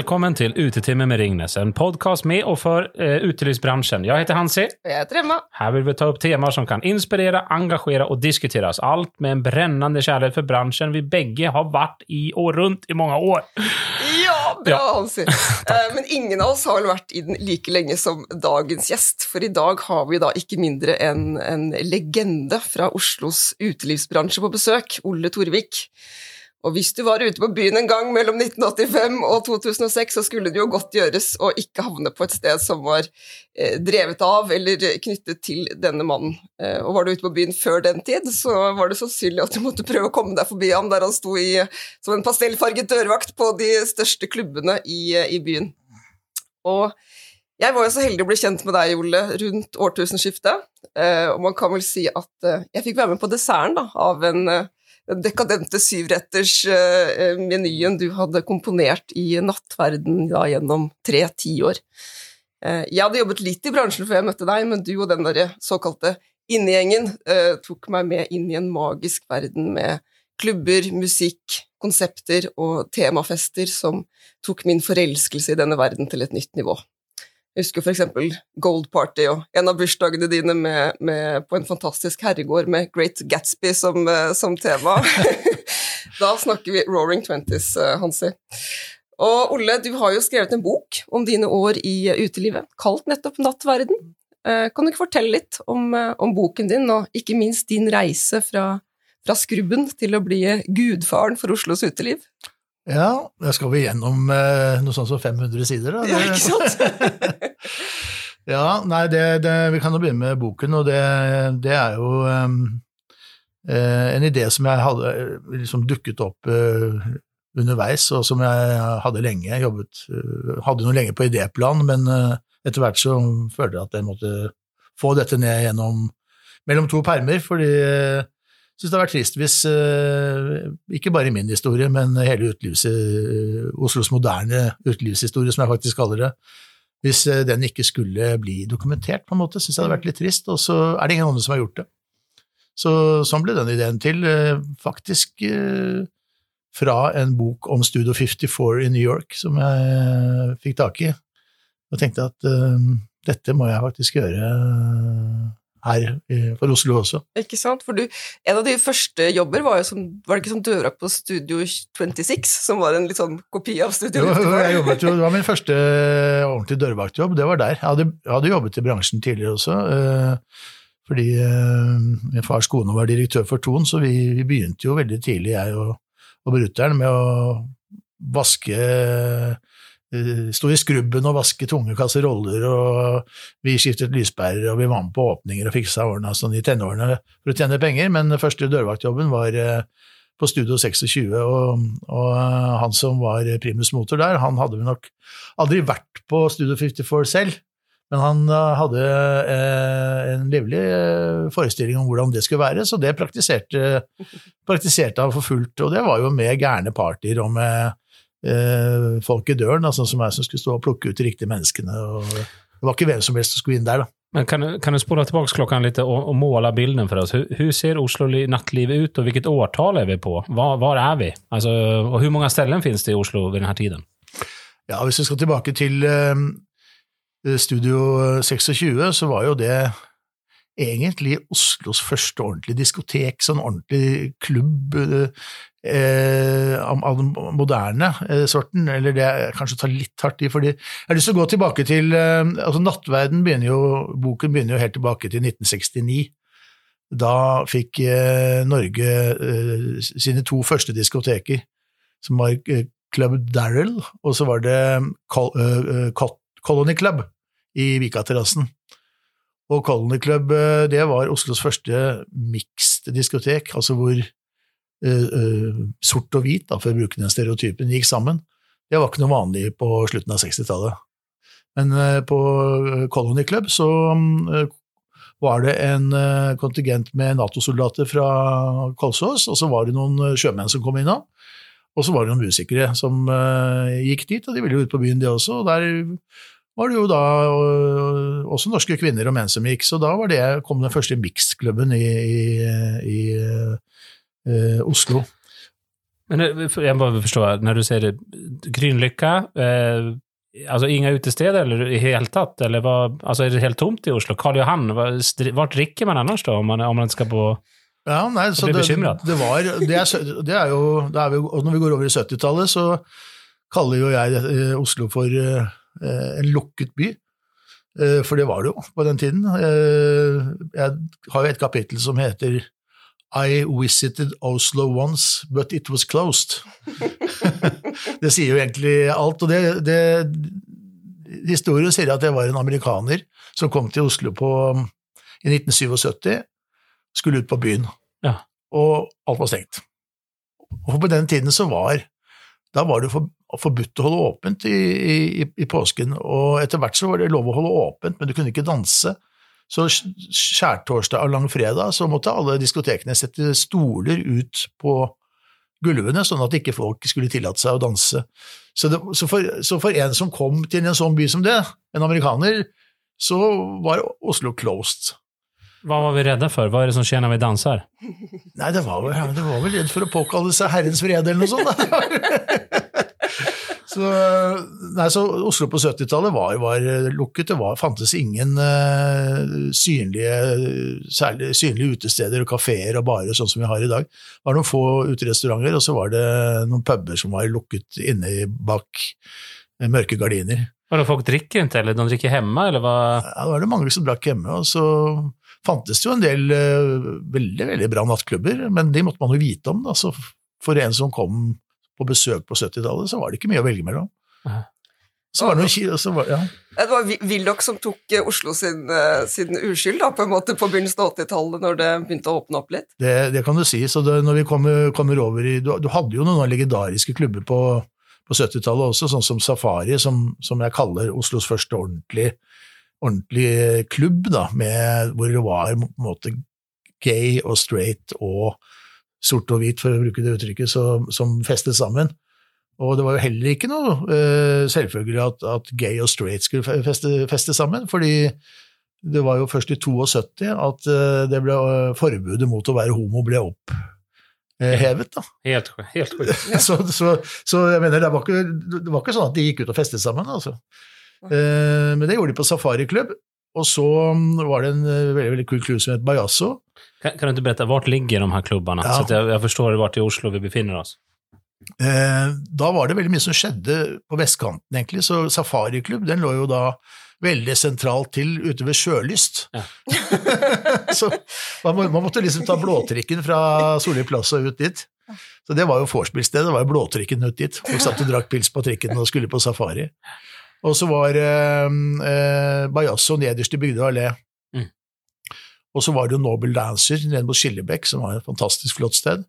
Velkommen til Utetimme med Ringnes, en podkast med og for uh, utelivsbransjen. Jeg heter Hansi. Og Jeg heter Emma. Her vil vi ta opp temaer som kan inspirere, engasjere og diskuteres. Alt med en brennende kjærlighet for bransjen vi begge har vært i og rundt i mange år. Ja, bra, Ja. Hansi. Eh, Men ingen av oss har vel vært i den like lenge som dagens gjest, for i dag har vi da ikke mindre enn en legende fra Oslos utelivsbransje på besøk, Olle Torvik. Og hvis du var ute på byen en gang mellom 1985 og 2006, så skulle det jo godt gjøres å ikke havne på et sted som var eh, drevet av eller knyttet til denne mannen. Eh, og var du ute på byen før den tid, så var det sannsynlig at du måtte prøve å komme deg forbi ham der han sto i, som en pastellfarget dørvakt på de største klubbene i, i byen. Og jeg var jo så heldig å bli kjent med deg, Ole, rundt årtusenskiftet. Eh, og man kan vel si at eh, jeg fikk være med på desserten da, av en eh, dekadente syvretters-menyen du hadde komponert i nattverden da, gjennom tre tiår. Eh, jeg hadde jobbet litt i bransjen før jeg møtte deg, men du og den der såkalte innegjengen eh, tok meg med inn i en magisk verden med klubber, musikk, konsepter og temafester som tok min forelskelse i denne verden til et nytt nivå. Jeg husker eksempel Gold Party og en av bursdagene dine med, med, på en fantastisk herregård med Great Gatsby som, eh, som tema. da snakker vi Roaring Twenties, eh, Hansi. Og Olle, du har jo skrevet en bok om dine år i utelivet, kalt nettopp Nattverden. Eh, Kan du ikke fortelle litt om, eh, om boken din, og ikke minst din reise fra, fra skrubben til å bli gudfaren for Oslos uteliv? Ja, da skal vi gjennom eh, noe sånt som 500 sider, da. Ja, ikke sant? ja, nei, det, det, vi kan jo begynne med boken, og det, det er jo um, eh, en idé som jeg hadde eh, liksom dukket opp uh, underveis, og som jeg hadde lenge. Jobbet, hadde noe lenge på idéplan, men uh, etter hvert så følte jeg at jeg måtte få dette ned gjennom mellom to permer, fordi jeg syns det har vært trist hvis, eh, ikke bare i min historie, men hele eh, Oslos moderne utelivshistorie, som jeg faktisk kaller det, hvis eh, den ikke skulle bli dokumentert, på en måte, syns jeg det hadde vært litt trist, og så er det ingen andre som har gjort det. Så sånn ble den ideen til, faktisk fra en bok om Studio 54 i New York, som jeg fikk tak i, og tenkte at dette må jeg faktisk gjøre her eh, for Oslo også. Ikke sant? For du, en av de første jobber var jo som, var det ikke som dørvakt på Studio 26, som var en litt sånn kopi av Studio Jo, jeg jo, det var min første ordentlige dørvaktjobb, det var der. Jeg hadde, jeg hadde jobbet i bransjen tidligere også, eh, fordi eh, min fars kone var direktør for Ton, så vi, vi begynte jo veldig tidlig, jeg og, og brutter'n, med å vaske eh, Stå i skrubben og vasket tunge kasseroller, og vi skiftet lyspærer, og vi var med på åpninger og fiksa årene sånn i tenårene for å tjene penger, men den første dørvaktjobben var eh, på Studio 26, og, og eh, han som var primus motor der, han hadde nok aldri vært på Studio 54 selv, men han hadde en livlig forestilling om hvordan det skulle være, så det praktiserte, praktiserte han for fullt, og det var jo med gærne partyer og med eh, folk i døren, da, sånn som jeg som skulle stå og plukke ut de riktige menneskene, det var ikke hvem som helst som skulle inn der, da. Men kan, kan du spole tilbake klokken litt og, og måle bilden for oss? Hvordan ser Oslo nattlivet nattliv ut, og hvilket årtal er vi på? Var er vi? Altså, og hvor mange steder finnes det i Oslo ved denne tiden? Ja, hvis vi skal tilbake til eh, Studio 26, så var jo det egentlig Oslos første ordentlige diskotek, sånn ordentlig klubb eh, av den moderne eh, sorten, eller det er kanskje å ta litt hardt i, fordi jeg har lyst til å gå tilbake til eh, altså Nattverden begynner jo, boken begynner jo helt tilbake til 1969. Da fikk eh, Norge eh, sine to første diskoteker, som var eh, Club Darrell, og så var det Col- Colony Club i Vikaterrassen. Og Colony Club eh, det var Oslos første mixed diskotek, altså hvor uh, uh, sort og hvit, da, for å bruke den stereotypen, gikk sammen. Det var ikke noe vanlig på slutten av 60-tallet. Men uh, på Colony Club så var det en kontingent med Nato-soldater fra Kolsås, og så var det noen sjømenn som kom innom. Og så var det noen musikere som gikk dit, og de ville jo ut på byen, de også. og Der var det jo da også norske kvinner og menn som gikk, så da var det, kom den første mixed-klubben i, i, i øh, Oslo. Men eh, jeg må forstå, når du sier Grünerløkka eh, Altså ingen utesteder eller i hele tatt? Eller var, altså er det helt tomt i Oslo? Karl Johan, hva drikker man ellers da, om man, om man skal på ja, nei, så det, det, var, det, er, det er jo, det er vi, Når vi går over i 70-tallet, så kaller jo jeg eh, Oslo for uh, en lukket by. Uh, for det var det jo på den tiden. Uh, jeg har jo et kapittel som heter i visited Oslo once, but it was closed. det sier jo egentlig alt. og det, det, Historien sier at det var en amerikaner som kom til Oslo på, i 1977, skulle ut på byen, ja. og alt var stengt. Og på den tiden så var da var det forbudt å holde åpent i, i, i påsken, og etter hvert så var det lov å holde åpent, men du kunne ikke danse. Så skjærtorsdag og langfredag så måtte alle diskotekene sette stoler ut på gulvene, sånn at ikke folk skulle tillate seg å danse. Så, det, så, for, så, for, en som kom til en sånn by som det, en amerikaner, så var Oslo closed. Hva var vi redde for? Hva er det som skjer når vi danser? Nei, det var, det var vel redd for å påkalle seg Herrens vrede eller noe sånt. Så, nei, så Oslo på 70-tallet var, var, lukket. Det var, fantes ingen uh, synlige, særlig, synlige utesteder og kafeer og barer sånn som vi har i dag. Det var noen få uterestauranter, og så var det noen puber som var lukket inne bak mørke gardiner. Var det folk drikker ikke, eller de drikker hjemme, eller hva? Ja, det var det mange som drakk hjemme. og så fantes det jo en del uh, veldig veldig bra nattklubber, men de måtte man jo vite om. da, så For en som kom på besøk på 70-tallet, så var det ikke mye å velge mellom. Så var det noe så var, ja. Det var Willoch som tok eh, Oslo sin, eh, sin uskyld da, på en måte på begynnelsen av 80-tallet, når det begynte å åpne opp litt? Det, det kan du si. så det, når vi kommer, kommer over i, du, du, hadde jo noen legendariske klubber på, på 70-tallet også, sånn som Safari, som, som, jeg kaller Oslos første ordentlige ordentlig klubb, da, med, hvor det var på en måte gay og straight og sort og hvit, for å bruke det uttrykket, som, som festet sammen. Og det var jo heller ikke noe uh, selvfølgelig at, at, gay og straight skulle feste, feste, sammen, fordi det var jo først i 72 at uh, det ble, uh, forbudet mot å være homo ble opphevet. da. Helt, helt sjukt. så, så, så, jeg mener, det var, ikke, det var, ikke, sånn at de gikk ut og festet sammen, altså. Men det gjorde de på safariklubb, og så mm, var det en veldig, veldig kul klubb som het Bajasso, kan, kan, du ikke berätta, Hvor ligger de her klubbene? Ja. Så jeg jag förstår vart i Oslo vi befinner oss. Eh, da var det veldig mye som skjedde på vestkanten, egentlig. Så safariklubb den lå jo da veldig sentralt til ute ved Sjølyst. Ja. så man, man, måtte liksom ta blåtrikken fra Solli plass og ut dit. Så det var jo vorspiel-stedet, det var jo blåtrikken ut dit. Folk satt og drakk pils på trikken og skulle på safari. Og så var eh, eh, Bajasso nederst i Bygdøy allé. Og så var det jo Nobel Dancer nede mot Skillebekk, som var et fantastisk flott sted.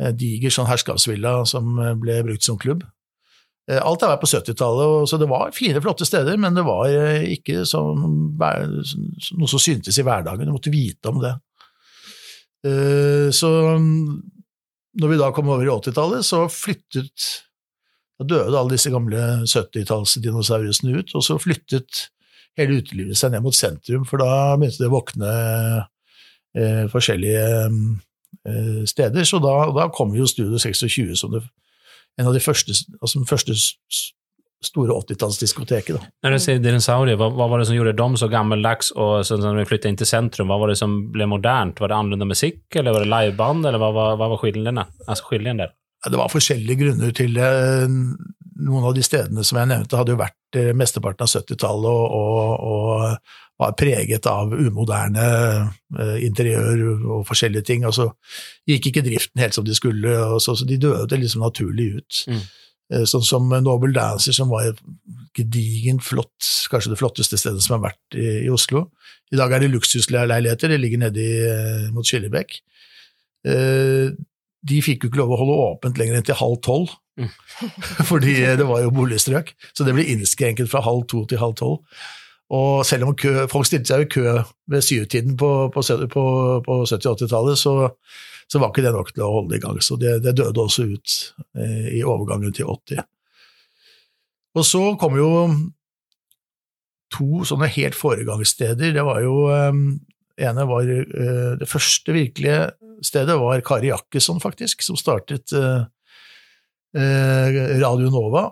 Eh, diger sånn herskapsvilla som eh, ble brukt som klubb. Eh, alt er var på 70-tallet, så det var fine, flotte steder, men det var ikke som, noe som syntes i hverdagen. Du måtte vite om det. Så når vi da kom over i 80-tallet, så flyttet Da døde alle disse gamle 70-tallsdinosaurene ut, og så flyttet hele utelivet seg ned mot sentrum, for da begynte det å våkne eh, forskjellige eh, steder. Så da, da kom jo Studio 26 som det, en av de første, altså den første store 80-tallsdiskoteket. Når du sier dinosaurier, hva, hva, var det som gjorde dem så gammeldags, og så når vi flyttet inn til sentrum, hva var det som ble modernt? Var det annerledes musikk, eller var det liveband, eller hva, hva, hva var skillene? altså skillnaden der? Det var forskjellige grunner til det. Noen av de stedene som jeg nevnte, hadde jo vært eh, mesteparten av 70-tallet og, og, og, var preget av umoderne eh, interiør og forskjellige ting. Og så gikk ikke driften helt som de skulle, og så, så de døde liksom naturlig ut. Mm. Eh, sånn som Nobel Dancer, som var et gedigent flott, kanskje det flotteste stedet som har vært i, i Oslo. I dag er det luksusleiligheter, det ligger nede i, mot Skillebekk de fikk jo ikke lov å holde åpent lenger enn til halv tolv, mm. fordi det var jo boligstrøk. Så det ble innskrenket fra halv to til halv tolv. Og selv om kø, folk stilte seg i kø ved syvtiden på, på, på, på 70-80-tallet, så, så, var ikke det nok til å holde det i gang. Så det, det døde også ut eh, i overgangen til 80. Og så kom jo to sånne helt foregangssteder. Det var jo eh, ene var eh, det første virkelige stedet var Kari Jakkesson, faktisk, som startet uh, eh, Radio Nova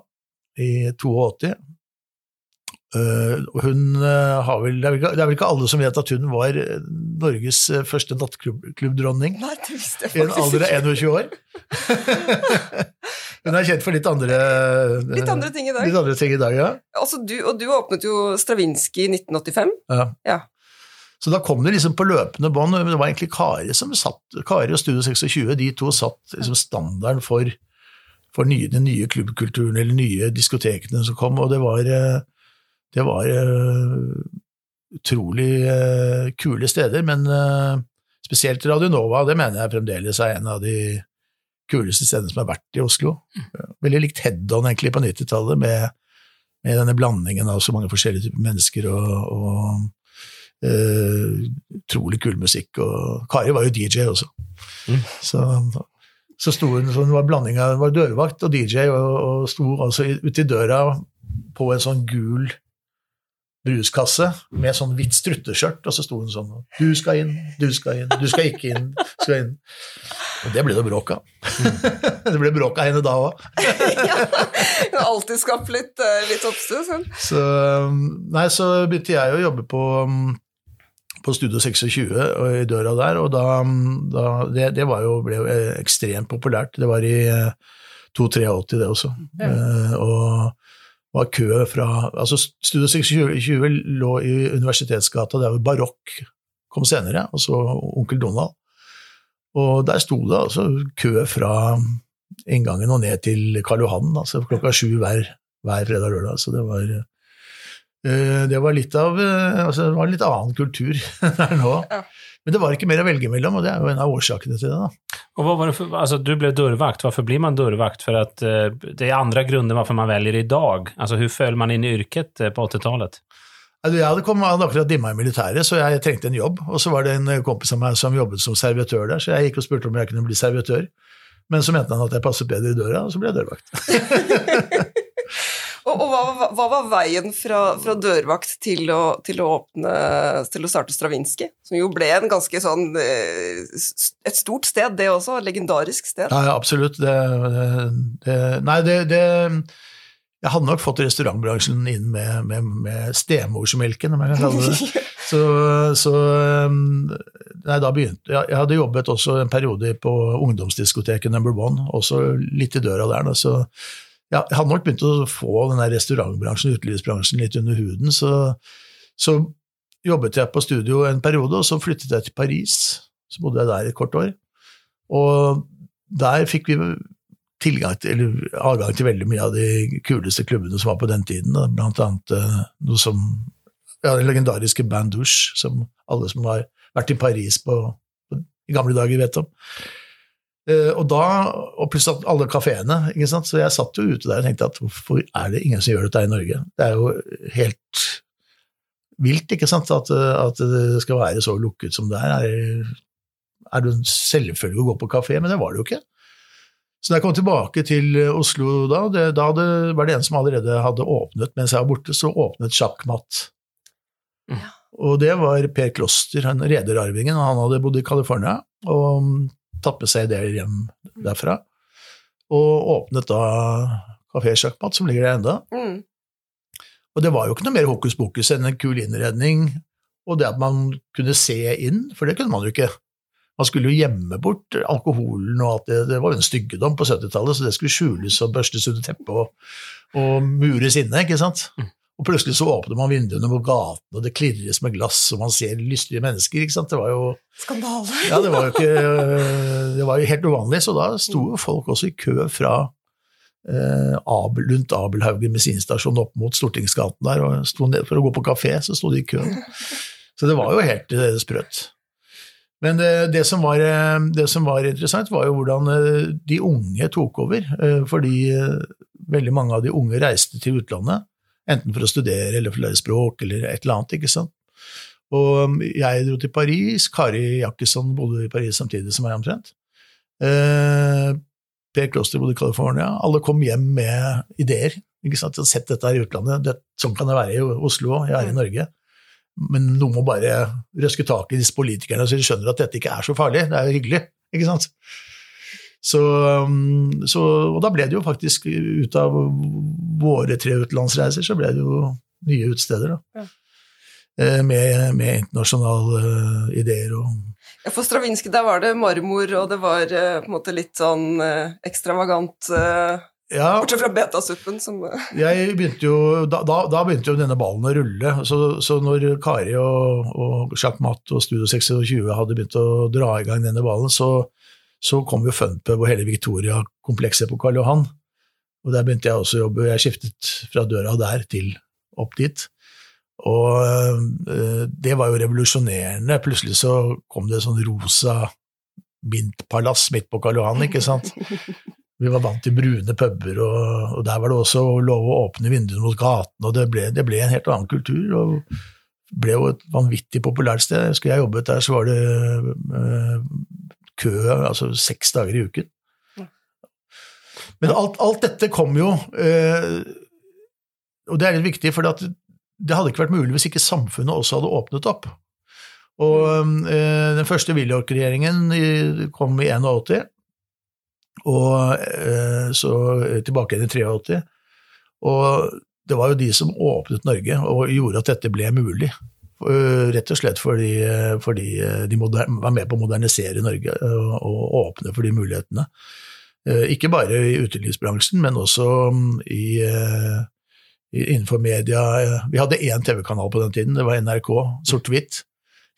i 82. Eh, hun eh, har vel det er vel, ikke, alle som vet at hun var eh, Norges eh, første nattklubbdronning i en alder av 21 år. hun er kjent for litt andre Litt andre ting i dag. Ting i dag, ja. Altså, du, og du åpnet jo Stravinskij i 1985. ja. Ja. Så da kom det liksom på løpende bånd. Det var egentlig Kari som satt, Kari og Studio 26, de to satt liksom standarden for, for nye, den nye klubbkulturen, eller nye diskotekene som kom, og det var, eh, det var eh, utrolig eh, kule steder, men spesielt Radio Nova, det mener jeg fremdeles er en av de kuleste stedene som har vært i Oslo. Veldig likt Head-On egentlig på 90-tallet, med, med denne blandingen av så mange forskjellige typer mennesker og, og utrolig kul musikk. Og Kari var jo DJ også. Mm. Så, så sto hun så hun var blanding av var dørvakt og DJ, og, og sto altså i- døra på en sånn gul bruskasse med sånn hvitt strutteskjørt, og så sto hun sånn Du skal inn, du skal inn, du skal ikke inn, du skal inn. Og det ble det bråk av. det ble bråk av henne da òg. ja. Hun har alltid skapt litt, eh, litt oppstøt. Så, nei, så begynte jeg å jobbe på, um, på Studio 26 og i døra der, og da, da det, det var jo, ble jo eh, ekstremt populært. Det var i eh, 283 det også. Ja. Eh, og var kø fra Altså, Studio 26 lå i Universitetsgata, der hvor Barokk kom senere, og så Onkel Donald. Og der sto det altså kø fra inngangen og ned til Karl Johan, altså klokka sju hver, hver fredag og lørdag. Så det var eh, det var litt av eh, altså Det var litt annen kultur der nå. Ja. Men det var ikke mer å velge mellom, og det er jo en av årsakene til det. da. Og hva var det for, altså, du ble dørvakt. Hvorfor blir man dørvakt? For att eh, det er andre grunner hvorfor man velger i dag. Altså, hur følger man inn i yrket eh, på 80-talet? Altså, Jeg hadde, kommet, hadde akkurat dimma i militæret, så jeg trengte en jobb. Og så var det en kompis av meg som jobbet som servitør der, så jeg gikk og spurte om jeg kunne bli servitør. Men så mente han at jeg passet bedre i døra, og så ble jeg dørvakt. Og, og hva, hva- var veien fra, fra dørvakt til å, til å åpne Til å starte Stravinskij? Som jo ble en ganske sånn eh, Et stort sted, det også. Et Legendarisk sted. Ja, ja absolutt. Det, det, nei, det, det Jeg hadde nok fått restaurantbransjen inn med, med, med stemorsmelken, om jeg kan kalle det det. Så, så um, nei, da begynte jeg, jeg hadde jobbet også en periode på ungdomsdiskoteket Number One, også litt i døra der. Da, så ja, jeg hadde nok begynt å få den restaurantbransjen, utelivsbransjen, litt under huden. Så, så jobbet jeg på studio en periode, og så flyttet jeg til Paris. Så bodde jeg der et kort år. Og der fikk vi til, adgang til veldig mye av de kuleste klubbene som var på den tiden. Blant annet eh, noe som ja, den legendariske Bandouche, som alle som har vært i Paris på, i gamle dager, vet om. Eh, og da, og pluss at alle kafeene, ikke sant? så jeg satt jo ute der og tenkte at hvorfor er det ingen som gjør dette i Norge? Det er jo helt vilt, ikke sant, at, at det skal være så lukket som det er. Er, det en selvfølge å gå på kafé, men det var det jo ikke. Så da jeg kom tilbake til Oslo da, det, da hadde, var det en som allerede hadde åpnet mens jeg var borte, så åpnet Sjakkmatt. Ja. Og det var Per Kloster, og han hadde bodd i California og med seg ideer hjem derfra. Og åpnet da Kafé Sjakkmatt, som ligger der enda. Mm. Og det var jo ikke noe mer hokus pokus enn en kul innredning, og det at man kunne se inn, for det kunne man jo ikke. Man skulle jo gjemme bort alkoholen og alt det, det var jo en styggedom på 70-tallet, så det skulle skjules og børstes under teppet og, og mures inne, ikke sant. Og plutselig så åpner man vinduene mot gaten, og det klirres med glass, og man ser lystige mennesker, ikke sant. Det var jo Skandale. ja, det var jo ikke Det var jo helt uvanlig, så da sto jo folk også i kø fra eh, Abel, rundt Abelhaugen bensinstasjon opp mot Stortingsgaten der, og sto ned for å gå på kafé, så sto de i kø. Så det var jo helt eh, sprøtt. Men det, det, som var, eh, det som var interessant, var jo hvordan eh, de unge tok over, eh, fordi eh, veldig mange av de unge reiste til utlandet, enten for å studere eller for å lære språk eller et eller annet, ikke sant. Og um, jeg dro til Paris, Kari Jakkesson bodde i Paris samtidig som meg omtrent. Eh, per Kloster bodde i California. Alle kom hjem med ideer. ikke sant? Jeg har sett dette her i utlandet. Det, sånn kan det være i Oslo òg, jeg er i Norge. Men noen må bare røske tak i disse politikerne så de skjønner at dette ikke er så farlig. Det er jo hyggelig, ikke sant. Så, um, så, og da ble det jo faktisk, ut av våre tre utenlandsreiser, så ble det jo nye utesteder. da. Ja. Eh, Med, med internasjonale eh, ideer og Ja, For Stravinskij der var det marmor, og det var eh, på en måte litt sånn ekstravagant Ja, Bortsett fra betasuppen, som jeg begynte jo, da, da, da begynte jo denne ballen å rulle. Så, så når Kari og, og Jacques Matt og Studio 26 hadde begynt å dra i gang denne ballen, så, så kom jo Funpub og hele Victoria-komplekset på Karl Johan. Og der begynte jeg også å jobbe. Jeg skiftet fra døra der til opp dit. Og øh, det var jo revolusjonerende. Plutselig så kom det sånn rosa mintpalass midt på Karl Johan, ikke sant. Vi var vant til brune puber, og, og der var det også lov å åpne vinduene mot gaten, og det ble, det ble en helt annen kultur. og ble jo et vanvittig populært sted. Jeg husker jeg jobbet der, så var det øh, kø altså seks dager i uken. Men alt, alt dette kom jo, eh, og det er litt viktig, for det hadde ikke vært mulig hvis ikke samfunnet også hadde åpnet opp. Og eh, Den første Willoch-regjeringen kom i 81, og eh, så tilbake igjen i 83. Og det var jo de som åpnet Norge og gjorde at dette ble mulig. Øh, Rett og slett fordi, fordi de moderne, var med på å modernisere Norge og, og åpne for de mulighetene. Eh, Ikke bare i utelivsbransjen, men også mm, i, eh, innenfor media. Vi hadde én TV-kanal på den tiden, det var NRK, sort-hvitt.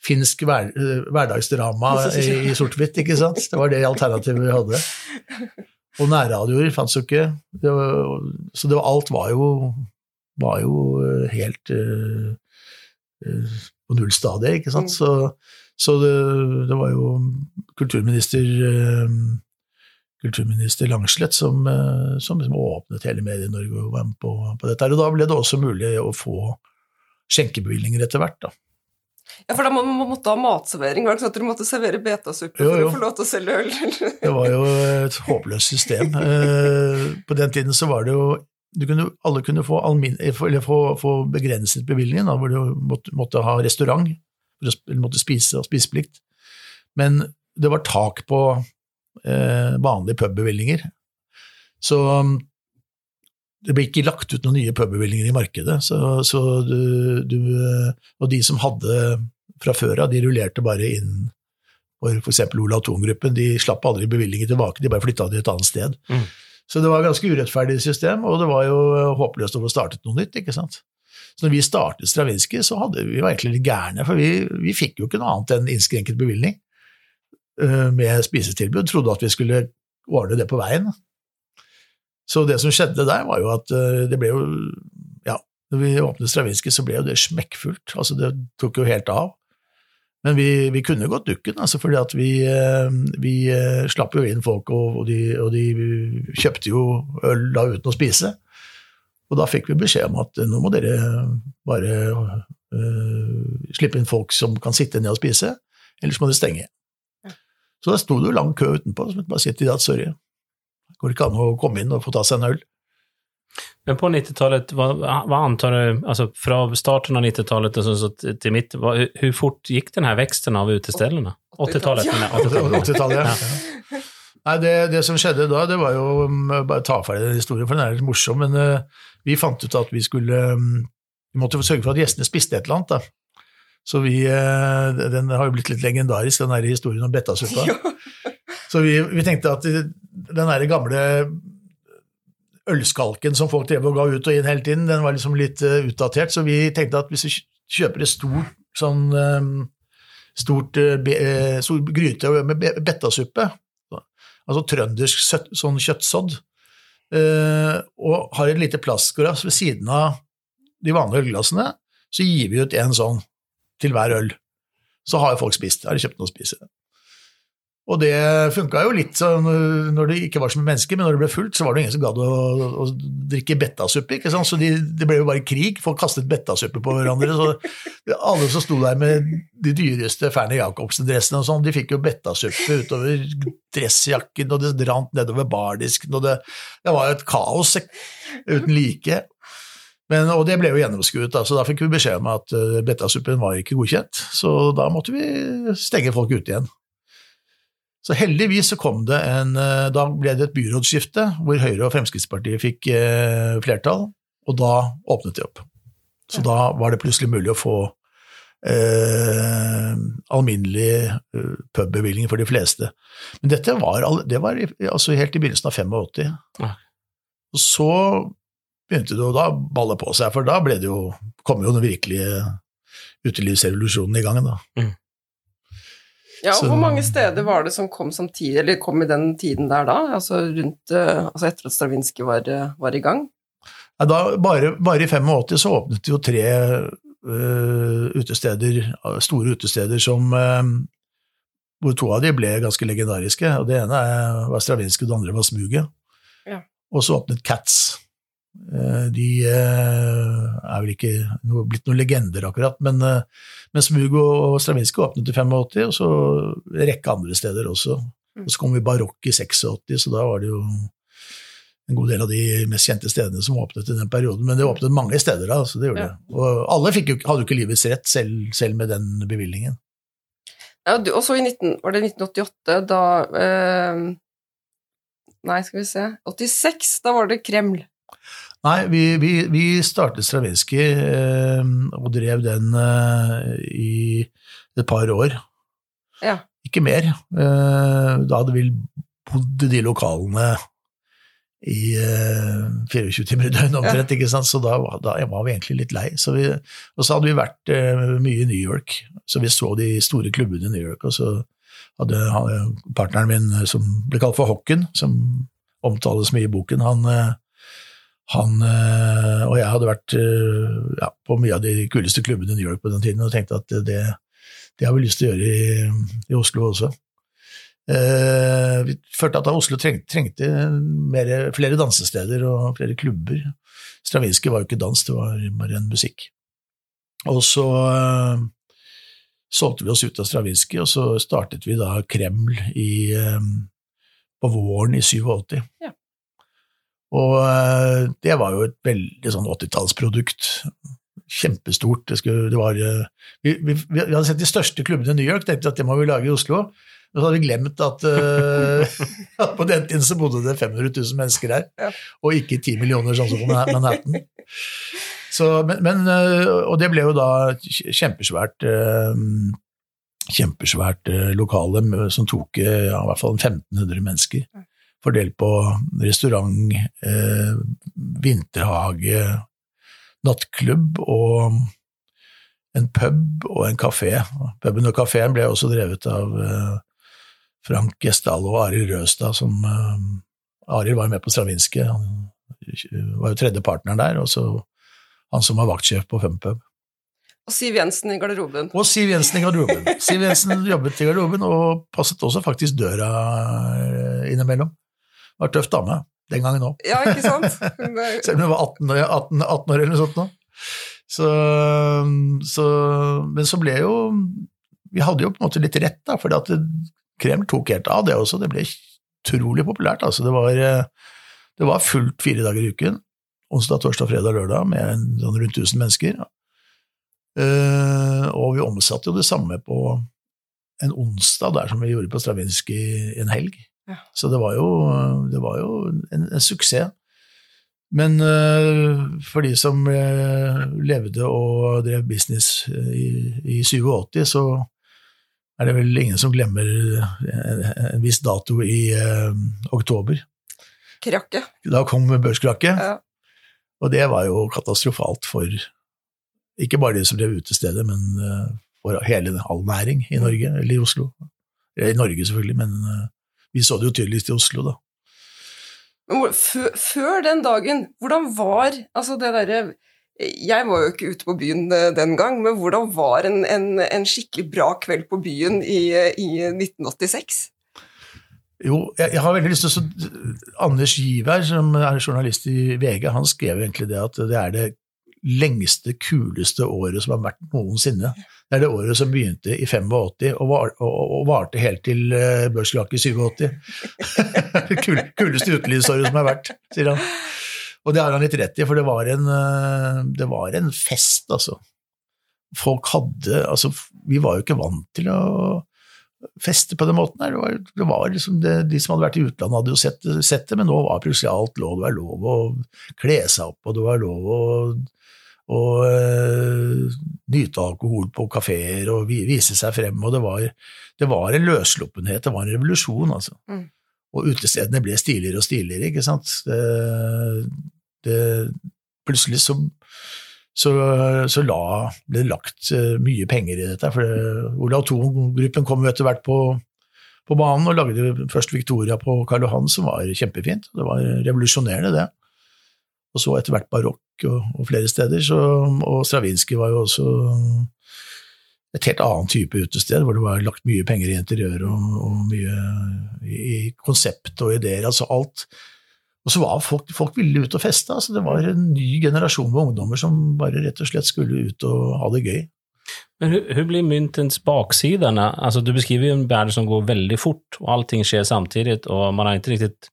Finsk hver, eh, hverdagsdrama i, sort-hvitt, ikke sant? Det var det alternativet vi hadde. Og nærradioer fantes jo ikke. Var, så det var, alt var jo, var jo eh, helt eh, eh, på null stadie, ikke sant. Mm. Så, så det, det var jo kulturminister eh, kulturminister Langslett som, som, som liksom åpnet hele Medie-Norge og var med på, på dette. Og da ble det også mulig å få skjenkebevilgninger etter hvert. da. Ja, for da må man måtte ha matservering. Var det ikke sånn at dere måtte servere betasuppe for å få lov til å selge øl? Det var jo et håpløst system. Eh, På den tiden så var det jo kunne, Alle kunne få, almin, eller få, få begrenset bevilgningen, da, hvor du måtte, måtte ha restaurant, eller måtte spise og spiseplikt. Men det var tak på eh, vanlige pubbevilgninger. Så um, det ble ikke lagt ut noen nye pubbevilgninger i markedet. Så, så du, du, eh, og de som hadde fra før av, de rullerte bare inn for f.eks. Olav Thon-gruppen, de slapp aldri bevilgninger tilbake, de bare flytta det et annet sted. Mm. Så det var et ganske urettferdig system, og det var jo håpløst å få startet noe nytt. ikke sant? Så når vi startet Stravinskij, så hadde vi var egentlig litt gærne, for vi, vi fikk jo ikke noe annet enn innskrenket bevilgning eh, med spisetilbud. Trodde at vi skulle ordne det på veien. Så det som skjedde der, var jo at eh, det ble jo Ja, når vi åpnet Stravinskij, så ble jo det smekkfullt. Altså, det tok jo helt av. Men vi, vi kunne gått dukken, altså fordi at vi, eh, vi eh, slapp jo inn folk, og, og, de, og de kjøpte jo øl da uten å spise. Og da fikk vi beskjed om at nå må dere bare eh, slippe inn folk som kan sitte ned og spise, ellers må dere stenge. Så da sto det jo lang kø utenpå, måtte bare si til de at sorry, går det ikke an å komme inn og få ta seg en øl? Men på 90-talet, vad, vad antar du, alltså från starten av 90-talet och så, så till mitt, vad, hur- fort gikk den här växten av uteställena? 80-talet? menar jag, 80-talet. 80-tallet, ja. Ja. Nei, det, det som skjedde da, det var jo um, Bare ta ferdig den historien, for den er litt morsom. Men uh, vi fant ut at vi skulle um, Vi måtte sørge for at gjestene spiste et eller annet, da. Så vi uh, Den har jo blitt litt legendarisk, den der historien om bettasuppa. Så vi, vi tenkte at eh, den der gamle ølskalken som folk drev og ga ut og inn hele tiden, den var liksom litt uh, utdatert, så vi tenkte at hvis vi kjøper et stort sånn eh, stort, uh, stor gryte med be- bettasuppe, altså trøndersk søt, sånn kjøttsodd, uh, og har et lite plastglass ved siden av de vanlige ølglassene, så gir vi ut en sånn til hver øl. Så har folk spist, har de kjøpt noe å spise. Og det funka jo litt når det ikke var så mye mennesker, men når det ble fullt, så var det ingen som gadd å, å drikke bettasuppe. ikke sant? Så de, det ble jo bare krig. Folk kastet bettasuppe på hverandre. så Alle som sto der med de dyreste Ferner Jacobsen-dressene og sånn, de fikk jo bettasuppe utover dressjakken, og det rant nedover bardisken, og det, det var jo et kaos uten like. Men, og det ble jo gjennomskuet, da, så da fikk vi beskjed om at uh, bettasuppen var ikke godkjent. Så da måtte vi stenge folk ute igjen. Så heldigvis så kom det en eh, Da ble det et byrådsskifte hvor Høyre og Fremskrittspartiet fikk eh, flertall, og da åpnet de opp. Så da var det plutselig mulig å få eh, alminnelig eh, pubbevilgning for de fleste. Men dette var, det var altså helt i begynnelsen av 85. Ja. Og så begynte det da å balle på seg, for da ble det jo, kom jo den virkelige utelivsrevolusjonen i gang. da. Ja, og Så- Hvor mange steder var det som kom samtidig, eller kom i den tiden der da? Altså, rundt, eh, altså etter at Stravinskij var, eh, var i gang? Ja, da, bare, bare i 85 så åpnet det jo tre uh, utesteder, store utesteder som uh, hvor to av de ble ganske legendariske. og Det ene var Stravinskij, det andre var Smuget. Ja. Og så åpnet Cats. Eh, De eh, er vel ikke noe, blitt noen legender akkurat, men, eh, men Smug og Stravinskij åpnet i 85, og så en rekke andre steder også. Mm. Og så kom vi Barokk i 86, så da var det jo en god del av de mest kjente stedene som åpnet i den perioden. Men det åpnet mange steder da, så det gjorde Ja. det. Og alle fikk hadde jo ikke livets rett, selv, selv med den bevilgningen. Ja, og så i 19, var det 1988, da eh, Nei, skal vi se 86, da var det Kreml. Nei, vi, vi, vi startet Stravinskij eh, og drev den eh, i et par år. Ja. Ikke mer. Eh, da hadde vi bodd i de lokalene i eh, 24 timer i døgnet omtrent, ikke sant? så da, da var vi egentlig litt lei. Så vi, og så hadde vi vært eh, mye i New York, så vi så de store klubbene i New York. Og så hadde han- partneren min, eh, som ble kalt for Hocken, som omtales mye i boken, han, eh, han eh, og jeg hadde vært eh, ja, på mye av de kuleste klubbene i New York på den tiden, og tenkte at det, det har vi lyst til å gjøre i, i Oslo også. Eh, vi følte at Oslo trengte, trengte mer, flere dansesteder og flere klubber. Stravinskij var jo ikke dans, det var bare en musikk. Og så eh, solgte vi oss ut av Stravinskij, og så startet vi da Kreml i, eh, på våren i 87. Ja. Og eh, det var jo et veldig sånn 80-tallsprodukt. Kjempestort. Det, skulle, det var, eh, vi, vi, vi hadde sett de største klubbene i New York, tenkte at det må vi lage i Oslo. Men så hadde vi glemt at, uh, at på den tiden så bodde det 500 000 mennesker her, Ja. og ikke 10 millioner sånn som på Manhattan. Så, men, men, og det ble jo da kjempesvært uh, kjempesvært lokale som tok ja, i hvert fall 1500 mennesker. Fordelt på restaurant, eh, vinterhage, nattklubb og en pub og en kafé. Puben og kafeen ble også drevet av eh, Frank Gjesdal og Arild Røstad, som eh, Arild var med på Stravinske. han var jo tredje partneren der, og så han som var vaktsjef på Fumpub. Og Siv Jensen i garderoben. Og Siv Jensen i garderoben. Siv Jensen jobbet i garderoben og passet også faktisk døra eh, innimellom. Var tøff dame den gangen òg. Ja, ikke sant? Selv om hun var 18, år- 18, 18 år eller noe sånt nå. Så, så, men så ble jo Vi hadde jo på en måte litt rett, da, for Kreml tok helt av, det også. Det ble utrolig populært. Altså, det, var, det var fullt fire dager i uken. Onsdag, torsdag, fredag, lørdag med en, sånn rundt 1000 mennesker. Eh, og vi omsatte jo det samme på en onsdag der som vi gjorde på Stravinskij en helg. Ja. Så det var jo, det var jo en, en suksess. Men eh, for de som eh, levde og drev business eh, i, i 87, så er det vel ingen som glemmer en, viss dato i uh, oktober. Krakke. Da kom børskrakket. Ja. Og det var jo katastrofalt for ikke bare de som drev utestedet, men uh, for hele all næring i Norge, eller i Oslo. I Norge, selvfølgelig, men eh, vi så det jo tydeligst i Oslo, da. Men før, før den dagen, hvordan var altså det derre Jeg var jo ikke ute på byen eh, den gang, men hvordan var en, en, en skikkelig bra kveld på byen i, i 1986? Jo, jeg, jeg har veldig lyst til å Anders Giver, som er journalist i VG, han skrev egentlig det at det er det lengste, kuleste året som har vært noensinne. Det er det året som begynte i 85 og, var, og, og varte helt til uh, i 87. det kul, kuleste utelivsåret som har vært, sier han. Og det har han litt rett i, for det var en, eh, det var en fest, altså. Folk hadde Altså, vi var jo ikke vant til å feste på den måten her. Det var, det var liksom det, De som hadde vært i utlandet, hadde jo sett, sett, det, men nå var plutselig alt lov. Det var lov å kle seg opp, og det var lov å, å uh, nyte alkohol på kafeer og vise seg frem. og Det var, det var en løssluppenhet, det var en revolusjon, altså. Mm. Og utestedene ble stiligere og stiligere, ikke sant. Det, plutselig så så, så la, ble det lagt uh, mye penger i dette. for Olav Thon-gruppen kom etter hvert på, på, banen og lagde først Victoria på Karl Johan, som var kjempefint. Det var revolusjonerende, det. Og så etter hvert barokk og, og flere steder. Så, og Stravinskij var jo også et helt annet type utested, hvor det var lagt mye penger i interiør og, og mye i, i konsept og ideer. Altså alt og så var folk, folk ville ut og feste. altså Det var en ny generasjon med ungdommer som bare rett og slett skulle ut og ha det gøy. Men hvordan blir myntens bakside? Altså, du beskriver jo en verden som går veldig fort og allting skjer samtidig, og man har ikke riktig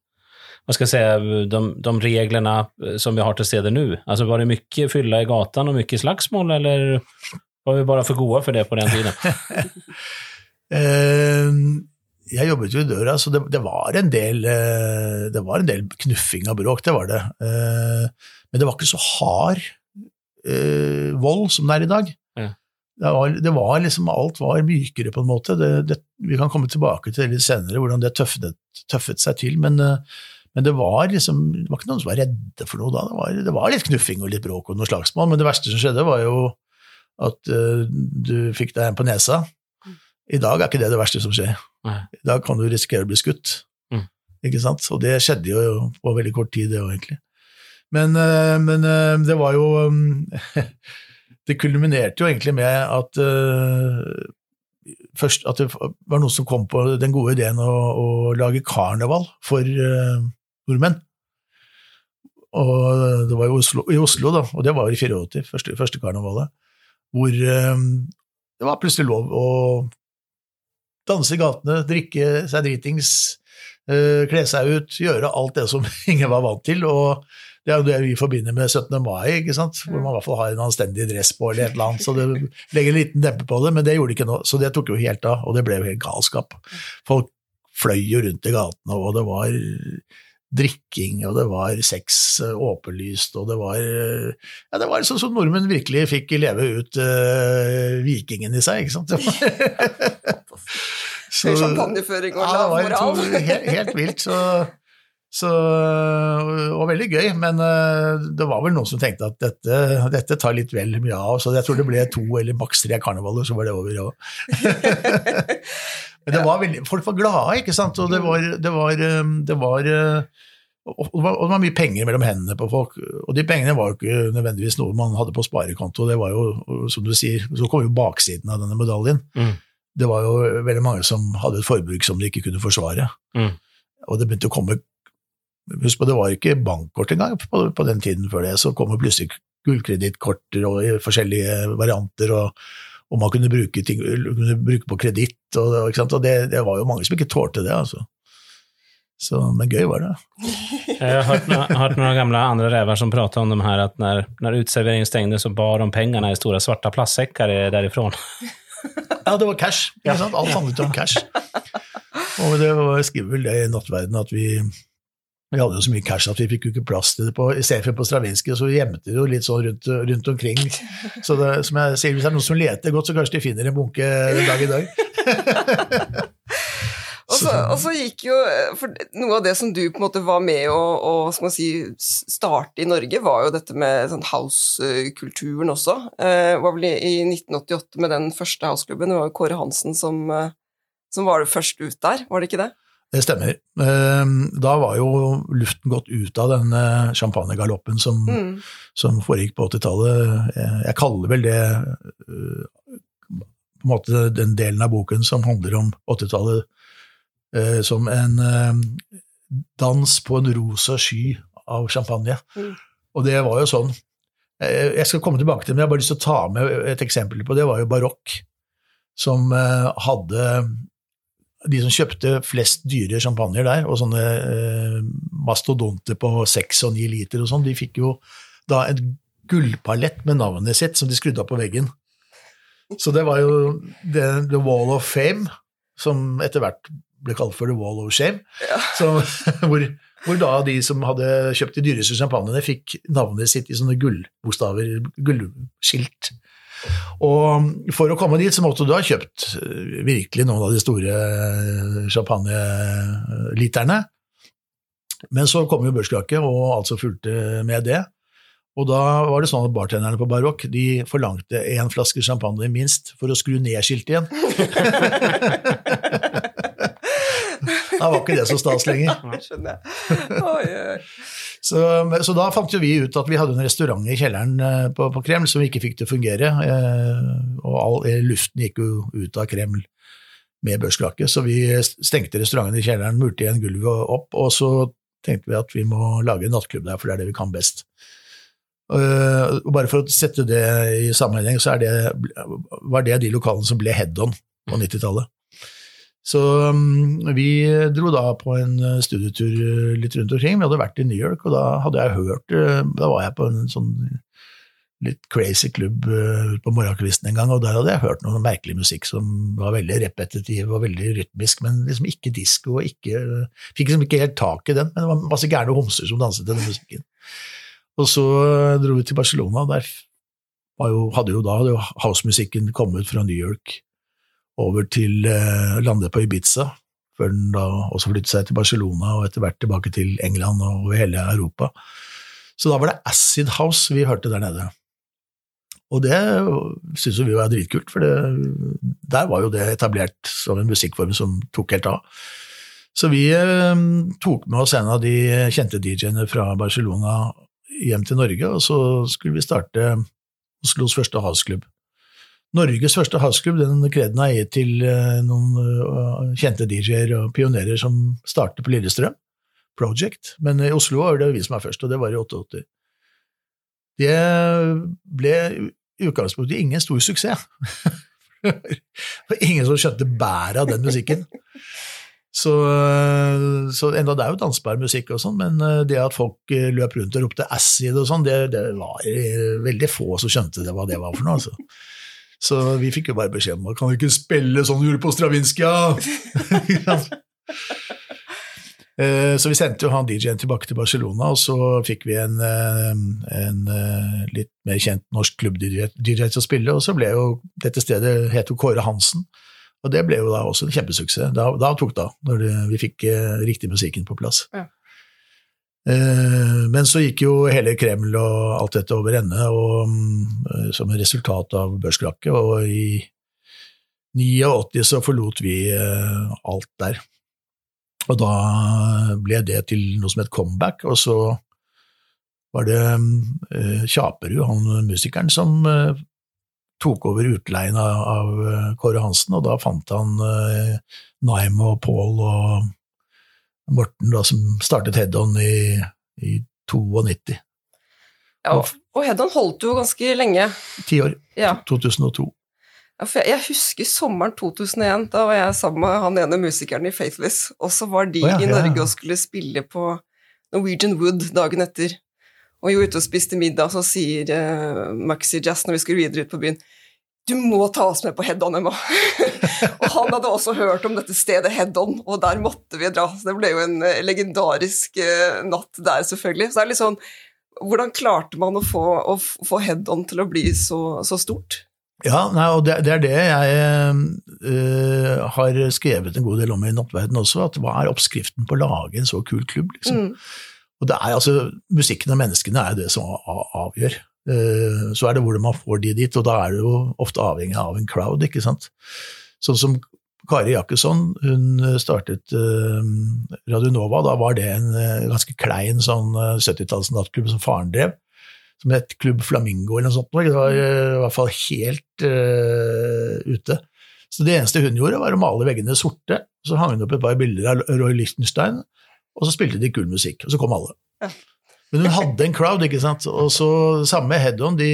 vad ska jag säga, de, de reglerna som vi har til stede nå. Alltså, var det mye fylla i gatan og mye slagsmål, eller var vi bare for gode for det på den tiden? uh, jeg jobbet jo i døra, så det, det, var en del, uh, det var en del knuffing og bråk, det var det. Uh, men det var ikke så hard eh, vold som det er i dag. Ja. Det, var, det, var, liksom, Alt var mykere, på en måte. Det, vi kan komme tilbake til det litt senere, hvordan det tøffet, tøffet seg til. Men, men, det var liksom, det var ikke noen som var redde for noe da. Det var, det var litt knuffing og litt bråk og noe slagsmål, men det verste som skjedde, var jo at uh, du fikk deg en på nesa. I dag er ikke det det verste som skjer. Nei. I dag kan du risikere å bli skutt. Mm. Ikke sant? Og det skjedde jo på veldig kort tid, det òg, egentlig. Men, uh, men, uh, det var jo Det kulminerte jo egentlig med at uh, først at det var noen som kom på den gode ideen å, å lage karneval for uh, nordmenn. Og det var i Oslo, i Oslo, da, og det var i 84, første, første karnevalet, hvor eh, det var plutselig lov å danse i gatene, drikke seg dritings, eh, kle seg ut, gjøre alt det som ingen var vant til. og det er jo det vi forbinder med 17. mai, ikke sant? hvor man i hvert fall har en anstendig dress på eller et eller annet. Så det legger en liten dempe på det, men det gjorde det ikke nå. Så det tok jo helt av, og det ble jo helt galskap. Folk fløy jo rundt i gatene, og det var drikking, og det var sex eh, åpenlyst, og det var ja, det var sånn som nordmenn virkelig fikk leve ut uh, vikingen i seg, ikke sant. så, Champagneføring og lav ja, moral. helt, helt vilt. Så, så, og veldig gøy, men det var vel noen som tenkte at dette, dette tar litt vel mye av, så jeg tror det ble to eller maks tre karnevaler, så var det over òg. Men det var veldig, folk var glade, ikke sant, og det var, det var, um, det var uh, og det, var, og det var mye penger mellom hendene på folk, og de pengene var jo ikke nødvendigvis noe man hadde på sparekonto. Det var jo, som du sier, Så kom jo baksiden av denne medaljen. Mm. Det var jo veldig mange som hadde et forbruk som de ikke kunne forsvare. Mm. Og det begynte å komme Husk på, det var ikke bankkort engang på, på den tiden før det. Så kom det plutselig gullkredittkorter og i forskjellige varianter. og og man kunne bruke, ting, kunne bruke på kreditt, og, og det, det, var jo mange som ikke tålte det. altså. Så, men gøy var det. Jeg har hørt, noen, hørt noen gamle andre rever som prater om dem her, at når, når uteserveringen stengte, så bar de pengene i store svarte plastsekker derifra. ja, det var cash. Alt handlet om cash. Og det var, skriver vel det i Nattverden at vi vi hadde jo så mye cash at vi fikk jo ikke plass til det på, i stedet for på Stravinskij, så gjemte det jo litt sånn rundt, rundt omkring. Så det, som jeg sier, hvis det er noen som leter godt, så kanskje de finner en bunke dag i dag. og, så, og så, gikk jo For noe av det som du på en måte var med å, å skal man si, starte i Norge, var jo dette med sånn house-kulturen også. Det eh, var vel i 1988 med den første houseklubben, det var jo Kåre Hansen som, eh, som var først ut der, var det ikke det? Det stemmer. Ehm, da var jo luften gått ut av den champagnegaloppen som, mm. som foregikk på 80-tallet. Jeg kaller vel det eh, på en måte den delen av boken som handler om 80-tallet, eh, som en eh, dans på en rosa sky av champagne. Mm. Og det var jo sånn. Jeg skal komme tilbake til det, men jeg har bare lyst til å ta med et eksempel på det. Det var jo barokk, som hadde de som kjøpte flest dyre champagner der, og sånne eh, mastodonter på seks og ni liter og sånn, de fikk jo da et gullpalett med navnet sitt som de skrudde opp på veggen. Så det var jo the, the Wall of Fame. som etter hvert ble kalt for The Wall of Shame. Ja. Så, hvor, hvor da de som hadde kjøpt de dyreste champagnene, fikk navnet sitt i sånne gullbokstaver, gullskilt. Og for å komme dit så måtte du ha kjøpt eh, virkelig noen av de store eh, champagneliterne. Men så kom jo børskraket, og alt som fulgte med det. Og da var det sånn at bartenderne på Barokk de forlangte én flaske champagne minst for å skru ned skiltet igjen. da var ikke det så stas lenger. Skjønner jeg. Oi, oi. Så, så da fant jo vi ut at vi hadde en restaurant i kjelleren eh, på, på Kreml som vi ikke fikk til å fungere. Eh, og all, eh, luften gikk jo ut av Kreml med børskraket, så vi stengte restauranten i kjelleren, murte igjen gulvet opp, og så tenkte vi at vi må lage en nattklubb der, for det er det vi kan best. Og bare for å sette det i sammenheng, så det, var det de lokalene som ble head-on på 90-tallet. Så um, vi dro da på en studietur litt rundt omkring. Vi hadde vært i New York, og da hadde jeg hørt uh, Da var jeg på en sånn litt crazy klubb på morgenkvisten en gang, og der hadde jeg hørt noe merkelig musikk som var veldig repetitiv og veldig rytmisk, men liksom ikke disko og ikke Fikk liksom ikke helt tak i den, men det var masse gærne homser som danset til den musikken. Og så dro vi til Barcelona, og der jo, hadde jo da hadde jo housemusikken kommet fra New York over til eh, landet på Ibiza, før den da også flyttet seg til Barcelona og etter hvert tilbake til England og over hele Europa. Så da var det Acid House vi hørte der nede. Og det syntes vi var dritkult, for det, der var jo det etablert som en musikkform som tok helt av. Så vi eh, tok med oss en av de kjente DJ-ene fra Barcelona hjem til Norge, og så skulle vi starte Oslos første houseklubb. Norges første houseklubb den kreden har gitt til eh, noen eh, kjente DJ-er og pionerer som startet på Lillestrøm Project, men i Oslo var det vi som var først, og det var i 88. Det ble i utgangspunktet ingen stor suksess. Det var ingen som skjønte bæret av den musikken. Så, så enda det er jo dansbar musikk og sånn, men eh, det at folk eh, løp rundt og ropte acid og sånn, det, det, var veldig få som skjønte det, hva det var for noe. altså. Så vi fikk jo bare beskjed om at kan du ikke spille sånn du gjorde på Stravinskija? Eh, så vi sendte jo han DJ-en tilbake til Barcelona, og så fikk vi en, en litt mer kjent norsk klubb-DJ til å spille, og så ble jo dette stedet het jo Kåre Hansen. Og det ble jo da også en kjempesuksess. Da, da tok det av, når vi fikk eh, riktig musikken på plass. Ja. Eh, men så gikk jo hele Kreml og alt dette over ende og, mm, som et resultat av børskrakket, og i 89 så forlot vi eh, alt der. Og da ble det til noe som het comeback, og så var det eh, Kjaperud, han musikeren, som eh, tok over utleien av, eh, Kåre Hansen, og da fant han Naim og Pål og Morten, da, som startet Head-On i, i 92. Ja, og Head-On holdt jo ganske lenge. Ti år. Ja. 2002. Ja, jeg, jeg, husker sommeren 2001, da var jeg sammen med han ene musikeren i Faithless, og så var de oh, i Norge og skulle spille på Norwegian Wood dagen etter. Og vi var ute og spiste middag, så sier uh, Maxi Jazz når vi skulle videre ut på byen du må ta oss med på Head-On, Emma. og han hadde også hørt om dette stedet Head-On, og der måtte vi dra. Så det ble jo en uh, legendarisk uh, natt der, selvfølgelig. Så det er litt sånn Hvordan klarte man å få, å få Head-On til å bli så, så stort? Ja, nei, og det, det, er det jeg har skrevet en god del om i Nattverden også, at hva er oppskriften på å lage en så kul klubb, liksom? Mm. Og det er altså, Musikken og menneskene er det som avgjør. Uh, så er det hvordan man får de dit, og da er det jo ofte avhengig av en crowd, ikke sant. Sånn som Kari Jakkesson, hun startet uh, Radio da var det en uh, ganske klein sånn uh, 70-talls nattklubb som faren drev, som het Klubb Flamingo eller noe sånt. Det var i hvert fall helt ute. Så det eneste hun gjorde, var å male veggene sorte, så hang hun opp et par bilder av Roy Lichtenstein, og så spilte de kul musikk, og så kom alle. Men hun hadde en crowd, ikke sant. Og så samme Head-On. De,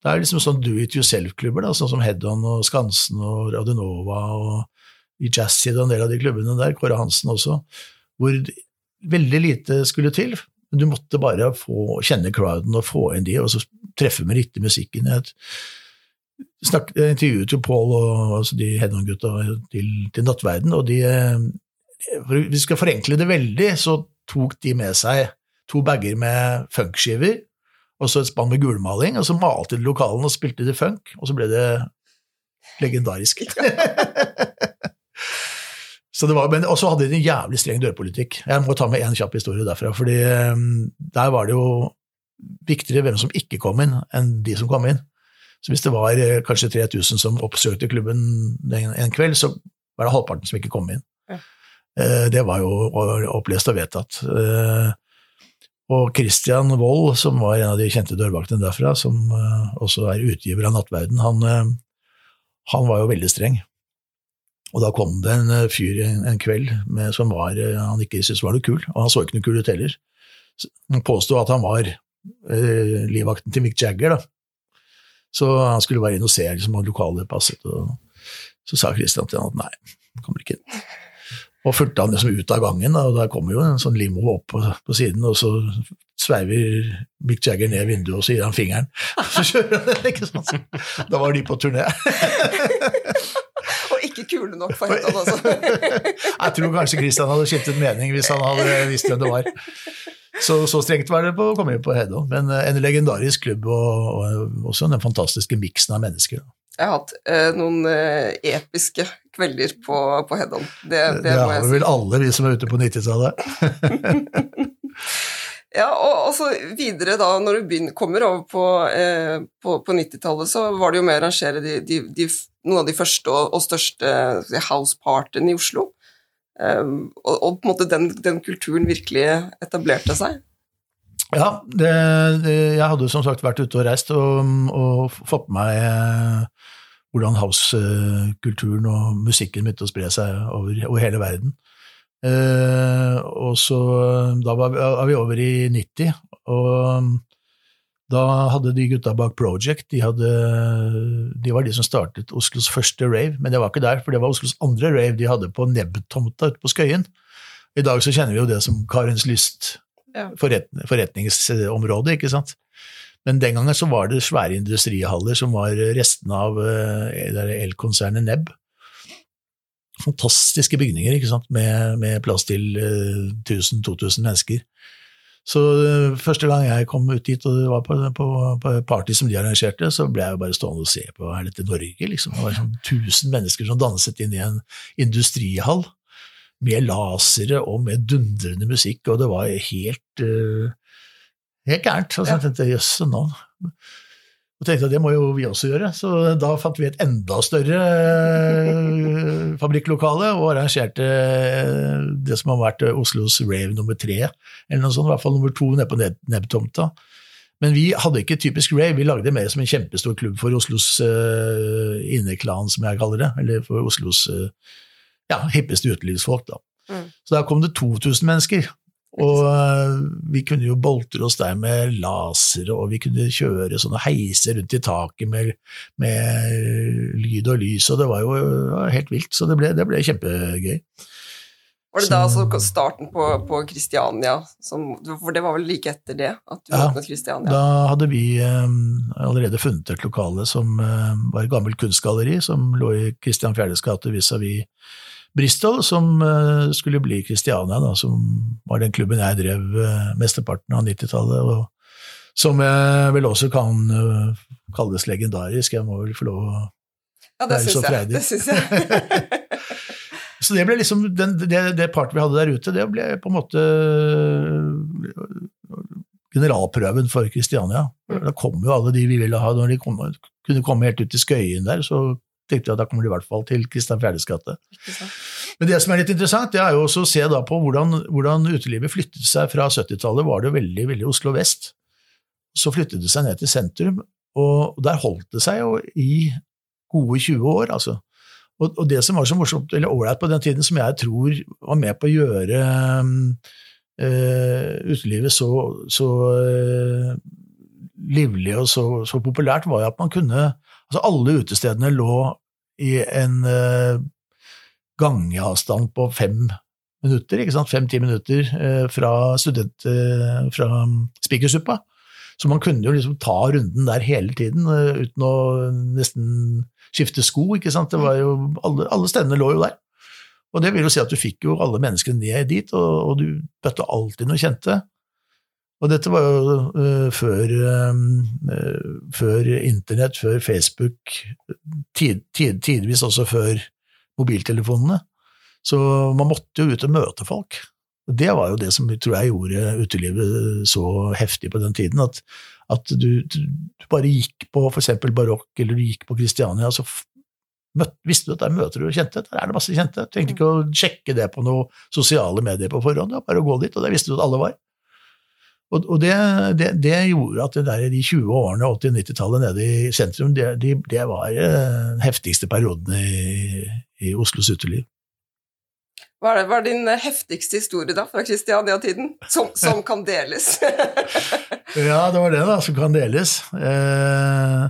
det er liksom sånn do it yourself-klubber, sånn som Head-On og Skansen og Radionova og i Jazzy og en del av de klubbene der, Kåre Hansen også, hvor veldig lite skulle til. Du måtte bare få kjenne crowden og få inn de, og så treffe med riktig musikken. snak, jeg intervjuet jo Pål og altså de Hedon-gutta til, til Nattverden, og de for vi skal forenkle det veldig, så tok de med seg to bager med funkskiver og så et spann med gulmaling, og så malte de lokalene og spilte de funk, og så ble det legendarisk. så det var, men også hadde de en jævlig streng dørpolitikk. Jeg må ta med én kjapp historie derfra, fordi um, der var det jo viktigere hvem som ikke kom inn, enn de som kom inn. Så hvis det var eh, kanskje 3000 som oppsøkte klubben en, en kveld, så var det halvparten som ikke kom inn. Ja. Eh, det var jo opplest og vedtatt. Eh, og Christian Wold, som var en av de kjente dørvaktene derfra, som uh, også er utgiver av Nattverden, han, uh, han, var jo veldig streng. Og da kom det en uh, fyr en, kveld med, som var, han ikke syntes var noe kul, og han så ikke noe kul ut heller. Han påsto at han var livvakten til Mick Jagger, da. Så han skulle bare inn og se liksom, om lokalet passet. Og så sa Christian til han at nei, kommer ikke inn. Og fulgte han liksom ut av gangen, og der kommer jo en sånn limo opp på, på siden, og så sveiver Mick Jagger ned vinduet, og så gir han fingeren. Så kjører han, ikke sant. Da var de på turné. og ikke kule nok for Hedda, altså. Jeg tror kanskje Christian hadde skiftet mening hvis han hadde visst hvem det var. Så, så, strengt var det på å komme inn på Hedda. Men en legendarisk klubb, og, og også den fantastiske miksen av mennesker. Jeg har hatt eh, noen eh, episke kvelder på, på Heddon. Det, det, det har vel alle vi som er ute på 90-tallet. ja, og, og, så videre da, når du begynner, kommer over på, eh, på, på 90-tallet, så var det jo med å arrangere de, de, de, noen av de første og, og største housepartyene i Oslo. Um, og, og, på en måte den, den kulturen virkelig etablerte seg. Ja, det, det, jeg hadde som sagt vært ute og reist og, og fått med meg eh, hvordan house-kulturen og musikken begynte å spre seg over, over hele verden. Eh, og så, Da var vi, var vi, over i 90, og da hadde de gutta bak Project de, hadde, de var de som startet Oslos første rave, men det var ikke der, for det var Oslos andre rave de hadde på Nebb-tomta ute på Skøyen. I dag så kjenner vi jo det som Karens Lyst ja. forretningsområde, ikke sant. Men den gangen så var det svære industrihaller som var restene av uh, elkonsernet Nebb. Fantastiske bygninger ikke sant? Med, med plass til uh, eh, 1000-2000 mennesker. Så første gang jeg kom ut dit og var på, på, på party som de arrangerte, så ble jeg jo bare stående og se på er dette Norge, liksom. Det var sånn 1000 mennesker som danset inn i en industrihall med lasere og med dundrende musikk, og det var helt, uh, helt gærent. Og så jeg tenkte jøsse nå Og tenkte at det må jo vi også gjøre, så da fant vi et enda større uh, fabrikklokale og arrangerte uh, det som har vært Oslos rave nummer tre, eller noe sånt, i hvert fall nummer to nede på nebbtomta. Men vi hadde ikke typisk rave, vi lagde det mer som en kjempestor klubb for Oslos uh, inneklan, som jeg kaller det, eller for Oslos uh, ja, hippeste utelivsfolk. da. Mm. Så da kom det 2000 mennesker. Og uh, vi kunne jo boltre oss der med lasere, og vi kunne kjøre sånne heiser rundt i taket med, med lyd og lys, og det var jo uh, helt vilt. Så det ble, det ble kjempegøy. Var det så, da altså starten på, på Kristiania, for det var vel like etter det at du ja, åpnet Kristiania? Da hadde vi um, allerede funnet et lokale som um, var et gammelt kunstgalleri, som lå i Kristian Fjerdes gate vis-à-vis Bristol, som uh, skulle bli Kristiania, da, som var den klubben jeg drev uh, mesteparten av 90-tallet, og som jeg vel også kan uh, kalles legendarisk. Jeg må vel få lov å ja, være så freidig. Det syns jeg. så det ble liksom, den, det, det partet vi hadde der ute, det ble på en måte generalprøven for Kristiania. Mm. Da kom jo alle de vi ville ha, når de kom, kunne komme helt ut til Skøyen der, så tenkte jeg at da kommer de i hvert fall til Kristian Fjerdes gate. Men det som er litt interessant, det er jo også å se da på hvordan, hvordan utelivet flyttet seg fra 70-tallet. var det veldig, veldig Oslo vest. Så flyttet det seg ned til sentrum, og der holdt det seg jo i gode 20 år, altså. Og, og det som var så morsomt, eller ålreit på den tiden, som jeg tror var med på å gjøre uh, utelivet så, så uh, livlig og så, så, populært, var jo at man kunne Altså alle utestedene lå i en uh, gangeavstand på fem minutter, ikke sant, fem-ti minutter uh, fra student, uh, fra Spikersuppa. Så man kunne jo liksom ta runden der hele tiden uten å nesten skifte sko, ikke sant. Det var jo, alle, alle stedene lå jo der. Og det vil jo si at du fikk jo alle menneskene ned dit, og, og du bøtte alltid noe kjente. Og dette var jo uh, før, uh, før, internett, før Facebook, tid, tid, tidvis også før mobiltelefonene. Så man måtte jo ut og møte folk. Og Det var jo det som tror jeg gjorde utelivet så heftig på den tiden, at, at du, du, bare gikk på eksempel barokk, eller du gikk på Kristiania, så møtte, visste du at der møter du kjente, der er det masse kjente. Du trengte ikke å sjekke det på noen sosiale medier på forhånd, det var bare å gå dit, og der visste du at alle var. Og, og det, det, det, gjorde at der, de 20 årene, 80- 90-tallet nede i sentrum, det, de, det var eh, den heftigste perioden i, i Oslos uteliv. Hva er, er din heftigste historie da, fra Kristiania-tiden, som, som, kan deles? ja, det var det da, som kan deles. Eh,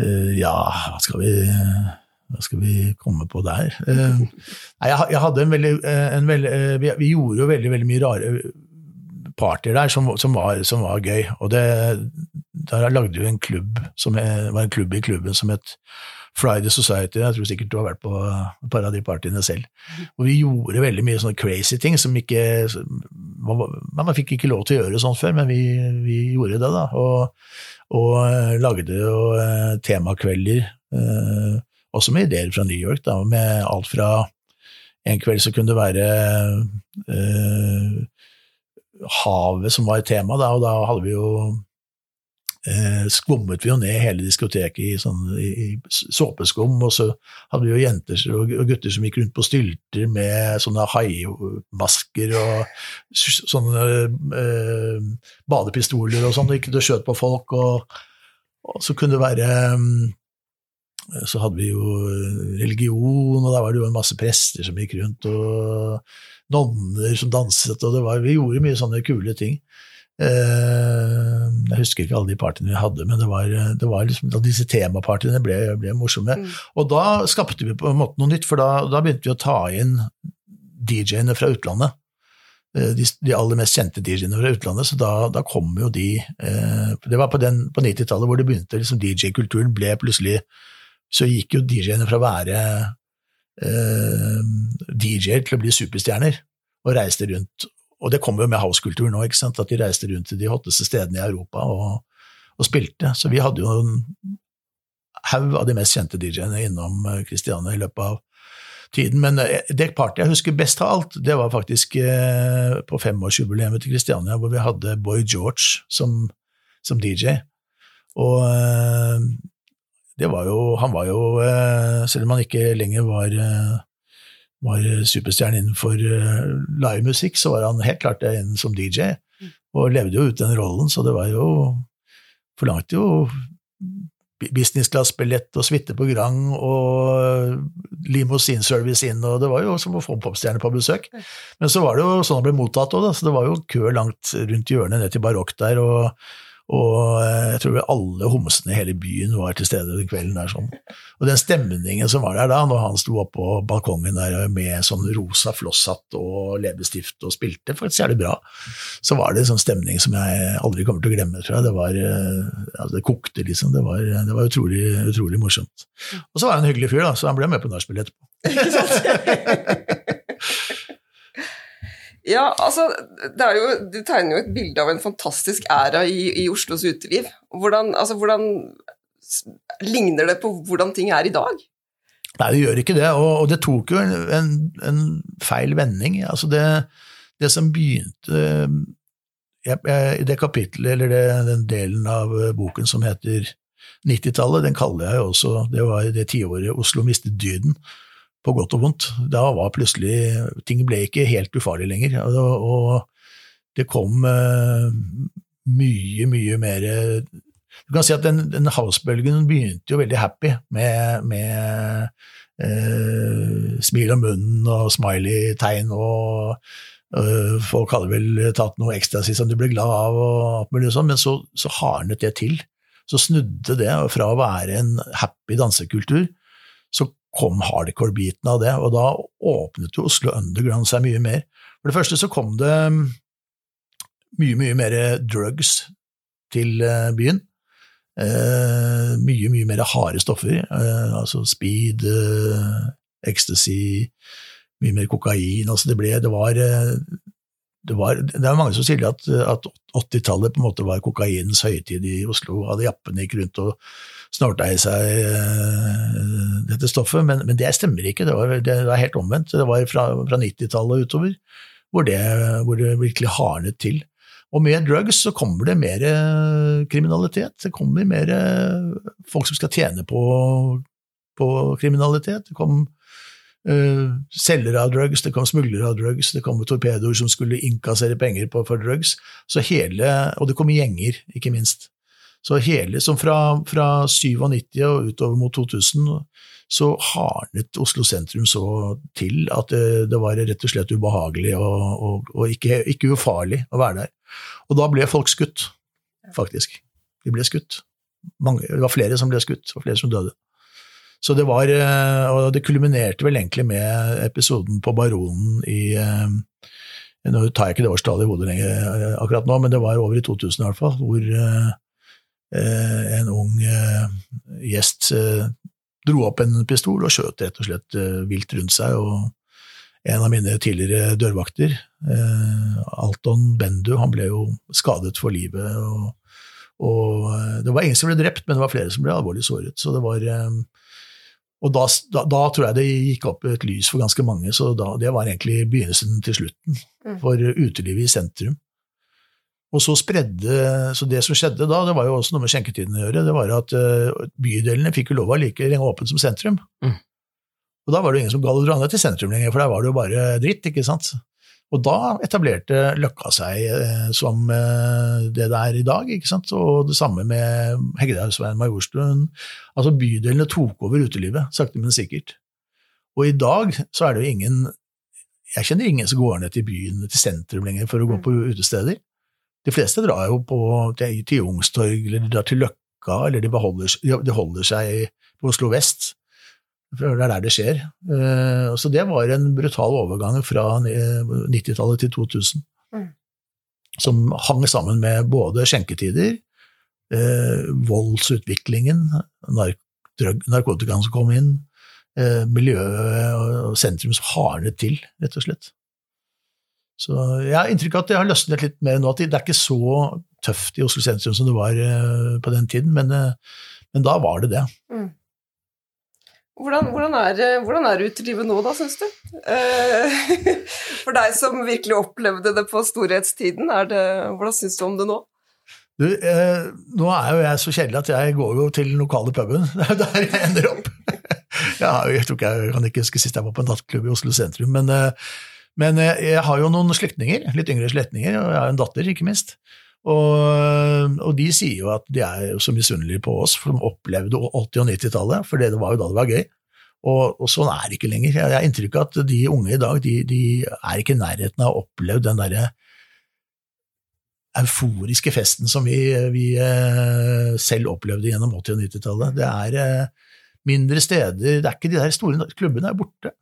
eh, ja, hva skal vi hva skal vi komme på der? Eh, jeg, jeg, hadde en veldig, eh, en veldig vi, vi, gjorde jo veldig, veldig mye rare partyer der som, som, var, som var, gøy. Og det, der lagde vi en klubb, som var en klubb i klubben som het Friday Society, jeg tror sikkert du har vært på et par av de partyene selv. Og vi gjorde veldig mye sånne crazy ting som ikke Man fikk ikke lov til å gjøre sånt før, men vi, vi gjorde det, da. Og, og uh, lagde jo uh, temakvelder, uh, også med ideer fra New York, da, med alt fra en kveld så kunne det være havet som var tema, da, og da hadde vi jo eh, skummet vi jo ned hele diskoteket i, sånn, i, i såpeskum, og så hadde vi jo jenter og, og, gutter som gikk rundt på stylter med sånne haimasker og sånne eh, badepistoler og sånn, og gikk og skjøt på folk, og, og, så kunne det være mm, så hadde vi jo religion, og da var det jo en masse prester som gikk rundt, og nonner som danset, og var, vi gjorde mye sånne kule ting. Eh, jeg husker ikke alle de partiene vi hadde, men det var, det var liksom, disse temapartiene ble, ble morsomme. Mm. Og da skapte vi på en måte noe nytt, for da, da begynte vi å ta inn DJ-ene fra utlandet. Eh, de, de, aller mest kjente DJ-ene fra utlandet, så da, da kom jo de eh, Det var på, på 90-tallet hvor det begynte, liksom DJ-kulturen ble plutselig Så gikk jo DJ-ene fra å være eh, DJ-er til å bli superstjerner, og reiste rundt og det kommer jo med housekulturen nå, ikke sant? at de reiste rundt til de hotteste stedene i Europa og, og spilte. Så vi hadde jo en haug av de mest kjente DJ-ene innom Kristiania eh, i løpet av tiden. Men eh, det partyet jeg husker best av alt, det var faktisk eh, på femårsjubileet til Kristiania, hvor vi hadde Boy George som, som DJ. Og det var jo Han var jo, selv om han ikke lenger var var superstjerne innenfor uh, livemusikk, så var han helt klart det innen som DJ, mm. og levde jo ut den rollen, så det var jo Forlangte jo business class-billett og suite på Grang og limousinservice inn, og det var jo som å få en popstjerne på besøk. Men så var det jo sånn han ble mottatt òg, så det var jo kø langt rundt hjørnet ned til Barokk der, og og eh, jeg tror alle homsene i hele byen var til stede den kvelden der. Sånn. Og den stemningen som var der da, når han sto oppå på balkongen der med sånn rosa flosshatt og leppestift og spilte faktisk jævlig bra, så var det en sånn stemning som jeg aldri kommer til å glemme, tror jeg. Det var eh, altså det kokte, liksom. Det var, det var utrolig, utrolig morsomt. Og så var han en hyggelig fyr, da, så han ble med på nachspiel etterpå. Ja, altså, jo, Du tegner jo et bilde av en fantastisk æra i, i Oslos uteliv. Hvordan, altså, hvordan Ligner det på hvordan ting er i dag? Nei, det gjør ikke det, og, og det tok jo en, en, feil vending. Altså det, det som begynte I det kapittelet, eller det, den delen av boken som heter 90-tallet, den kaller jeg jo også Det var det tiåret Oslo mistet dyden på godt og vondt. Da var plutselig Ting ble ikke helt ufarlig lenger. Og, og det kom uh, mye, mye mer Du kan si at den, den housebølgen begynte jo veldig happy, med, med uh, smil om munnen og smiley-tegn og uh, Folk hadde vel tatt noe ecstasy som de ble glad av, og alt mulig sånn, men så, så hardnet det til. Så snudde det fra å være en happy dansekultur, så kom hardcore-biten av det, og da åpnet jo Oslo Underground seg mye mer. For det første så kom det mm, mye, mye mer drugs til eh, byen. Eh, mye, mye mer harde stoffer, eh, altså speed, eh, ecstasy, mye mer kokain. Altså det, ble, det, var, eh, det var Det er mange som sier at, at 80-tallet på en måte var kokainens høytid i Oslo. Alle jappene gikk rundt og snorta i seg eh, dette stoffet, men, men det stemmer ikke. Det var, det var helt omvendt. Det var fra, fra 90-tallet utover hvor det, hvor det virkelig hardnet til. Og med drugs så kommer det mer eh, kriminalitet. Det kommer mer eh, folk som skal tjene på, på kriminalitet. Det kom uh, selgere av drugs, det kom smuglere av drugs, det kom torpedoer som skulle innkassere penger på, for drugs. Så hele, og det kom gjenger, ikke minst. Så hele, som fra, fra 97 og utover mot 2000, så hardnet Oslo sentrum så til at det, det var rett og slett ubehagelig og, og, og ikke, ikke, ufarlig å være der. Og da ble folk skutt, faktisk. De ble skutt. Mange, det var flere som ble skutt, var flere som døde. Så det var eh, Og det kulminerte vel egentlig med episoden på Baronen i eh, Nå tar jeg ikke det årstallet i hodet lenger eh, akkurat nå, men det var over i 2000 i hvert fall, hvor en ung gjest dro opp en pistol og skjøt rett og slett vilt rundt seg. og en av mine tidligere dørvakter, eh, Alton Bendu, han ble jo skadet for livet. Og, og, eh, det var ingen som ble drept, men det var flere som ble alvorlig såret. Så det var, eh, og da, da, da, tror jeg det gikk opp et lys for ganske mange, så da, det var egentlig begynnelsen til slutten mm. for utelivet i sentrum. Og så spredde, så Det som skjedde da, det var jo også noe med skjenketiden å gjøre, det var at bydelene fikk jo lov å like lenge åpent som sentrum. Mm. Og da var det jo ingen som gadd å dra ned til sentrum lenger, for der var det jo bare dritt, ikke sant. Og da etablerte Løkka seg eh, som eh, det det er i dag, ikke sant. Og det samme med Hegdehaugsveien, Majorstuen. Altså bydelene tok over utelivet, sakte, men sikkert. Og i dag så er det jo ingen Jeg kjenner ingen som går ned til byen, til sentrum lenger, for å gå på utesteder. De fleste drar jo på, til, til Youngstorg, eller de drar til Løkka, eller de, beholder, de holder seg på Oslo vest. For det er der det skjer. Eh, så det var en brutal overgang fra 90-tallet til 2000. Mm. Som hang sammen med både skjenketider, eh, voldsutviklingen, narkotikaen som kom inn, eh, miljøet og sentrum som hardnet til, rett og slett. Så jeg har inntrykk av at det har løsnet litt mer nå, at det er ikke så tøft i Oslo sentrum som det var på den tiden, men, men da var det det. Mm. Hvordan, hvordan, er, hvordan er utelivet nå, da, syns du? Eh, for deg som virkelig opplevde det på storhetstiden, det, hvordan syns du om det nå? Du, eh, nå er jo jeg så kjedelig at jeg går jo til den lokale puben. Det er der jeg ender opp. Jeg, jeg, tror ikke jeg, kan ikke huske sist jeg var på en nattklubb i Oslo sentrum, men, eh, men jeg har jo noen slektninger, litt yngre slektninger, og jeg har en datter, ikke minst. Og, og, de sier jo at de er så misunnelige på oss, for de opplevde 80- og 90-tallet, for det var jo da det var gøy. Og, og, sånn er det ikke lenger. Jeg har inntrykk av at de unge i dag de, de er ikke i nærheten av å oppleve den derre euforiske festen som vi, vi eh, selv opplevde gjennom 80- og 90-tallet. Det er eh, mindre steder, det er ikke de der store klubbene er borte.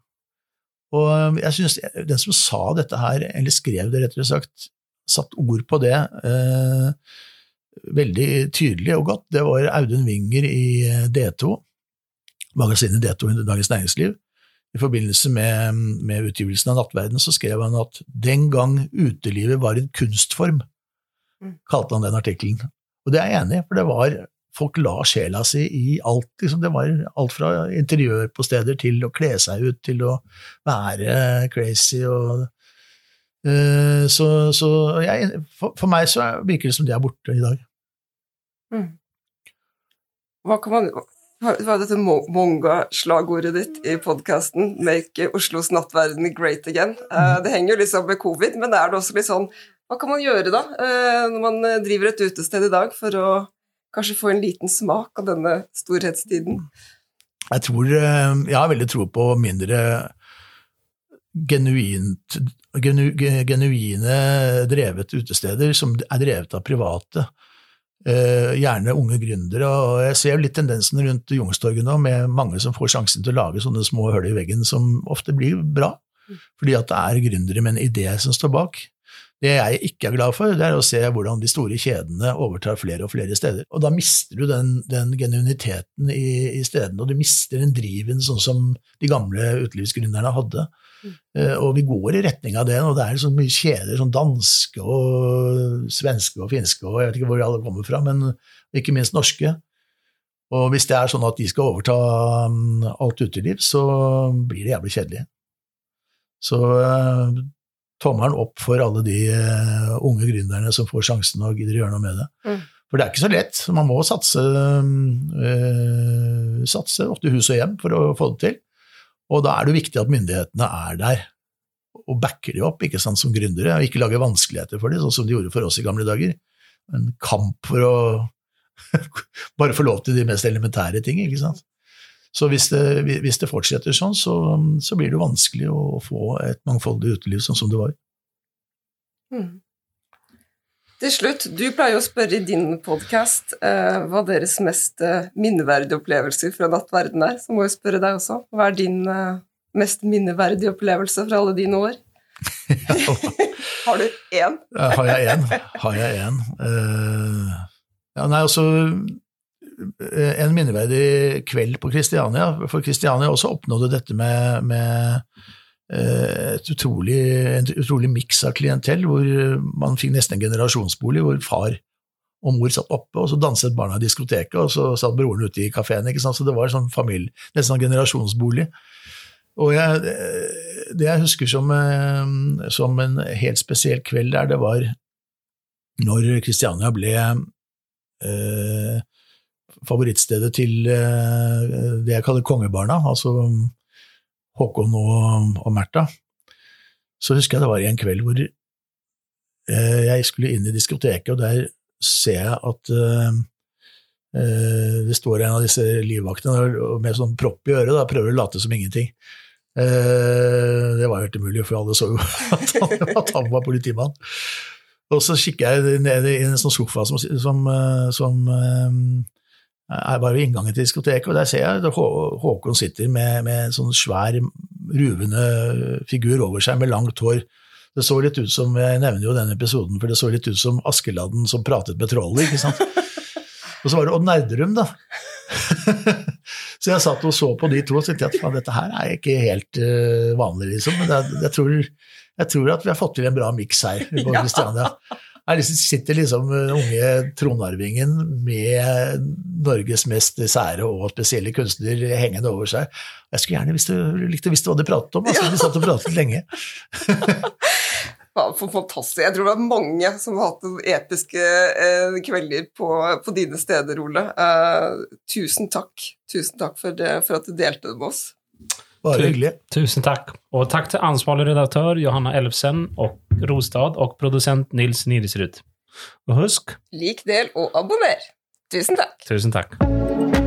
Og eh, jeg synes Den som sa dette her, eller skrev det, rettere sagt, satt ord på det eh, veldig tydelig og godt. Det var Audun Winger i eh, D2, magasinet D2 i Dagens Næringsliv. I forbindelse med, med, utgivelsen av Nattverden så skrev han at den gang utelivet var en kunstform, mm. kalte han den artikkelen. Og det er jeg enig i, for det var folk la sjela si i alt. Liksom, det var alt fra interiør på steder til å kle seg ut, til å være crazy og uh, så, så jeg, for, for, meg så virker det som det er borte i dag. Mm. Hva kan man hva er dette monga-slagordet ditt i podkasten 'Make Oslos nattverden great again'? Uh, det henger jo liksom med covid, men er det også litt sånn Hva kan man gjøre da, uh, når man driver et utested i dag, for å kanskje få en liten smak av denne storhetstiden? Jeg tror Jeg har veldig tro på mindre genuint, genu, genuine drevet utesteder som er drevet av private. Eh, gjerne unge gründere. og Jeg ser litt tendensen rundt Youngstorget nå, med mange som får sjansen til å lage sånne små hull i veggen som ofte blir bra, fordi at det er gründere med en idé som står bak. Det jeg ikke er glad for, det er å se hvordan de store kjedene overtar flere og flere steder. Og da mister du den, den genuiniteten i, i, stedene, og du mister den driven sånn som de gamle utelivsgründerne hadde. Mm. Uh, og vi går i retning av det, og det er så mye kjeder, sånn danske og svenske og finske og jeg vet ikke hvor alle kommer fra, men ikke minst norske. Og hvis det er sånn at de skal overta um, alt uteliv, så blir det jævlig kjedelig. Så uh, tommelen opp for alle de uh, unge gründerne som får sjansen og gidder å gjøre noe med det. Mm. For det er ikke så lett. Man må satse, uh, satse ofte hus og hjem for å få det til. Og da er det viktig at myndighetene er der og backer de opp ikke sant, som gründere, og ikke lager vanskeligheter for dem, sånn som de gjorde for oss i gamle dager. En kamp for å bare få lov til de mest elementære ting. ikke sant? Så hvis det, hvis det fortsetter sånn, så, så, blir det vanskelig å få et mangfoldig uteliv sånn som det var. Mm. Til slutt, du pleier å spørre i din podkast eh, hva deres mest eh, minneverdige opplevelser fra nattverden er. Så må jeg spørre deg også. Hva er din eh, mest minneverdige opplevelse fra alle dine år? har du én? har jeg én? Har jeg én? Uh, ja, nei, altså Eh, en minneverdig kveld på Kristiania, for Kristiania også oppnådde dette med, med eh, utrolig, en utrolig miks av klientell, hvor man fikk nesten en generasjonsbolig, hvor far og mor satt oppe, og så danset barna i diskoteket, og så satt broren ute i kafeen. Så det var sånn familie, nesten sånn generasjonsbolig. Og jeg, det jeg husker som, eh, som, en helt spesiell kveld der, det var når Kristiania ble eh, favorittstedet til eh, det jeg kaller kongebarna, altså Håkon og, og Märtha. Så husker jeg det var en kveld hvor eh, jeg skulle inn i diskoteket, og der ser jeg at uh, det står en av disse livvaktene med sånn propp i øret, og prøver å late som ingenting. Det var helt umulig, for alle så jo at han, at han var politimann. Og så kikker jeg ned i en sånn sofa som, som, som er bare ved inngangen til diskoteket, og der ser jeg at Håkon sitter med, med en sånn svær, ruvende figur over seg med langt hår. Det så litt ut som Jeg nevner jo den episoden, for det så litt ut som Askeladden som pratet med trollet, ikke sant? Og så var det Odd Nerdrum, da. så jeg satt og så på de to og tenkte at dette her er ikke helt uh, vanlig, liksom. Men jeg, jeg, tror, jeg, tror, at vi har fått til en bra miks her på Kristiania. Ja. Her sitter liksom unge tronarvingen med Norges mest sære og spesielle kunstner hengende over seg. Jeg skulle gjerne visst, likt å visst hva de pratet om, altså. De satt og pratet lenge. Ja, for fantastisk. Jeg tror det er mange som har hatt episke eh, kvelder på, på, dine steder, Ole. Eh, tusen takk. Tusen takk for, det, for, at du delte det med oss. Bare hyggelig. Tusen takk. Og takk til ansvarlig redaktør Johanna Elfsen og Rostad og produsent Nils Nirisrud. Og husk Lik, del og abonner. Tusen takk. Tusen takk.